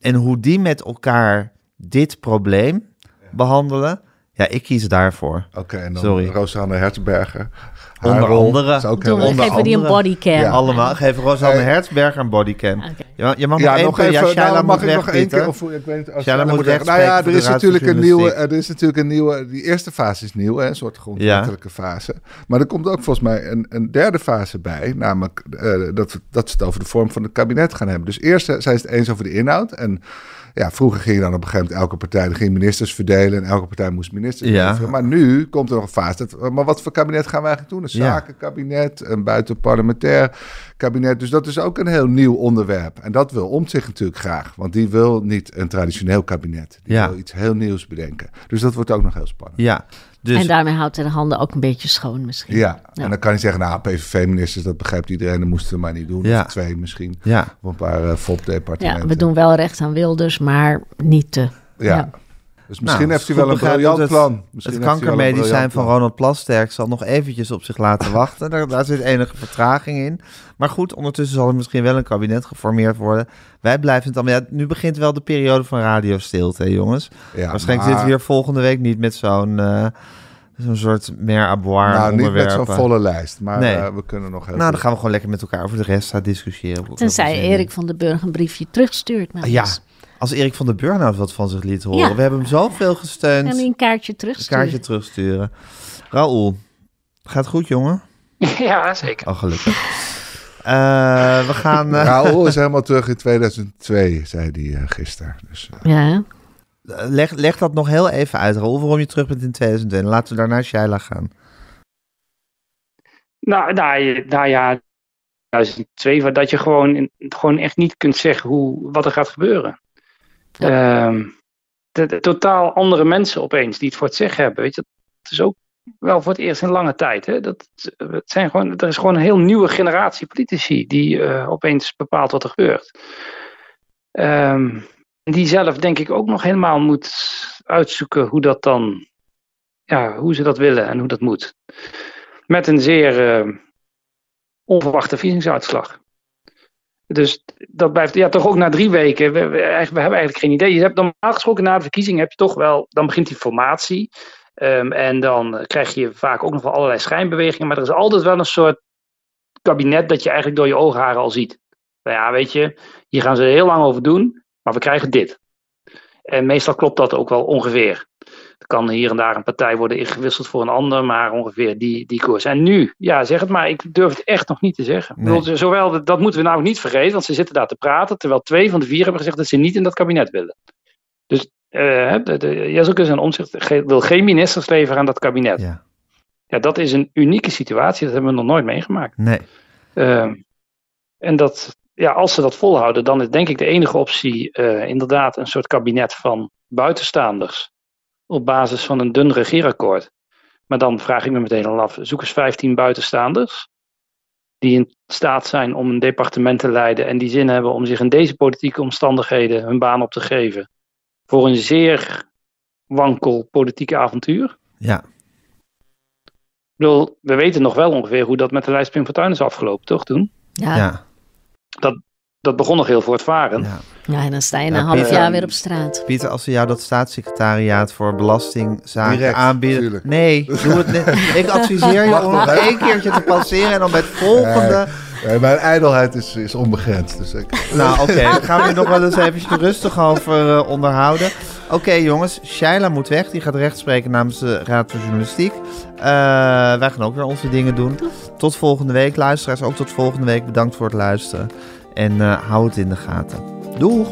En hoe die met elkaar dit probleem behandelen. Ja, ik kies daarvoor. Oké, en dan Sorry. Rosanne Hertzberger. Onder andere. Is ook geven we die een bodycam. Ja. Allemaal. Geef Rosanne hey. Hertzberger een bodycam. Okay. Je, je mag nog, ja, nog even... Ja, Shaila nou, mag ik nog één keer... Of, ik weet, als Shaila moet weg. Nou ja, er is, natuurlijk een nieuwe, er is natuurlijk een nieuwe... Die eerste fase is nieuw, hè, een soort grondwettelijke ja. fase. Maar er komt ook volgens mij een, een derde fase bij. Namelijk uh, dat, dat ze het over de vorm van het kabinet gaan hebben. Dus eerst zijn ze het eens over de inhoud. En ja, vroeger ging je dan op een gegeven moment elke partij ging ministers verdelen en elke partij moest ministers ja. Maar nu komt er nog een fase. Dat, maar wat voor kabinet gaan we eigenlijk doen? Een zakenkabinet, een buitenparlementair kabinet. Dus dat is ook een heel nieuw onderwerp. En dat wil Omtzigt natuurlijk graag. Want die wil niet een traditioneel kabinet. Die wil iets heel nieuws bedenken. Dus dat wordt ook nog heel spannend. Ja, dus... En daarmee houdt hij de handen ook een beetje schoon misschien. Ja, en dan kan je zeggen, nou, PVV-ministers, dat begrijpt iedereen, dat moesten we maar niet doen. Ja. Of twee misschien. Ja. Of een paar uh, FOP-departementen. Ja, we doen wel recht aan Wilders, maar niet te. ja. Dus misschien nou, heeft hij wel een briljant plan. Misschien het kankermedicijn van Ronald Plasterk zal nog eventjes op zich laten wachten. Daar, daar, zit enige vertraging in. Maar goed, ondertussen zal er misschien wel een kabinet geformeerd worden. Wij blijven het allemaal... Ja, nu begint wel de periode van radiostilte, jongens. Ja, Waarschijnlijk maar... zitten we hier volgende week niet met zo'n... Uh, Zo'n soort mer à boire Nou, niet met zo'n volle lijst, maar nee. uh, we kunnen nog heel Nou, dan gaan we gewoon lekker met elkaar over de rest gaan discussiëren. Tenzij Erik van den Burg een briefje terugstuurt. Ah, ja, Als Erik van der Burg nou wat van zich liet horen. Ja. We hebben hem zoveel gesteund. En een kaartje Een terugsturen. kaartje terugsturen. Raoul, gaat goed, jongen? Ja, zeker. Oh, gelukkig. Eh, we gaan... eh, Raoul is helemaal terug in 2002, zei hij eh, gisteren. Dus, Ja, leg, leg dat nog heel even uit, Raoul, waarom je terug bent in 2001. Laten we daarna Shaila gaan. Nou, nou, nou ja, 2002, waar dat je gewoon, gewoon echt niet kunt zeggen hoe, wat er gaat gebeuren. Ehm, de, totaal andere mensen opeens die het voor het hebben. Weet je, dat is ook wel voor het eerst in lange tijd. Hè? Dat, het zijn gewoon, er is gewoon een heel nieuwe generatie politici die eh, opeens bepaalt wat er gebeurt. Ehm, die zelf denk ik ook nog helemaal moet uitzoeken hoe dat dan, ja, hoe ze dat willen en hoe dat moet. Met een zeer eh, onverwachte verkiezingsuitslag. Dus dat blijft, ja, toch ook na drie weken. We, hebben eigenlijk geen idee. Je hebt normaal gesproken na de verkiezing heb je toch wel, dan begint die formatie. Ehm, en dan krijg je vaak ook nog wel allerlei schijnbewegingen. Maar er is altijd wel een soort kabinet dat je eigenlijk door je oogharen al ziet. Nou ja, weet je, hier gaan ze heel lang over doen, maar we krijgen dit. En meestal klopt dat ook wel ongeveer. Er kan hier en daar een partij worden ingewisseld voor een ander, maar ongeveer die, die koers. En nu, ja, zeg het maar, ik durf het echt nog niet te zeggen. Nee. bedoel, zowel, dat moeten we nou niet vergeten, want ze zitten daar te praten, terwijl twee van de vier hebben gezegd dat ze niet in dat kabinet willen. Dus eh de, de, en Omtzigt ge- wil geen ministers leveren aan dat kabinet. Ja. Ja, dat is een unieke situatie, dat hebben we nog nooit meegemaakt. Nee. Ehm, en dat, ja, als ze dat volhouden, dan is denk ik de enige optie eh, inderdaad een soort kabinet van buitenstaanders. Op basis van een dun regeerakkoord. Maar dan vraag ik me meteen al af, zoek eens 15 buitenstaanders. Die in staat zijn om een departement te leiden en die zin hebben om zich in deze politieke omstandigheden hun baan op te geven. Voor een zeer wankel politieke avontuur. Ja. Ik bedoel, we weten nog wel ongeveer hoe dat met de lijst Pim Fortuyn is afgelopen, toch toen? ja. Ja. Dat begon nog heel voortvarend. ja. Ja, en dan sta je na Ja, een half Pieter- jaar weer op straat. Pieter, als ze jou dat staatssecretariaat voor belastingzaken Direct, aanbieden. tuurlijk. Nee, doe het niet. Ik adviseer je om nog even. één keertje te passeren en dan bij het volgende. mijn ijdelheid is, is onbegrensd. Dus ik, Nou, oké, daar gaan we hier nog wel eens eventjes rustig over eh, onderhouden. Oké, jongens, Shaila moet weg. Die gaat rechtspreken namens de Raad voor Journalistiek. Eh, wij gaan ook weer onze dingen doen. Tot volgende week. Luisteraars, ook tot volgende week. Bedankt voor het luisteren en eh, hou het in de gaten. Doeg!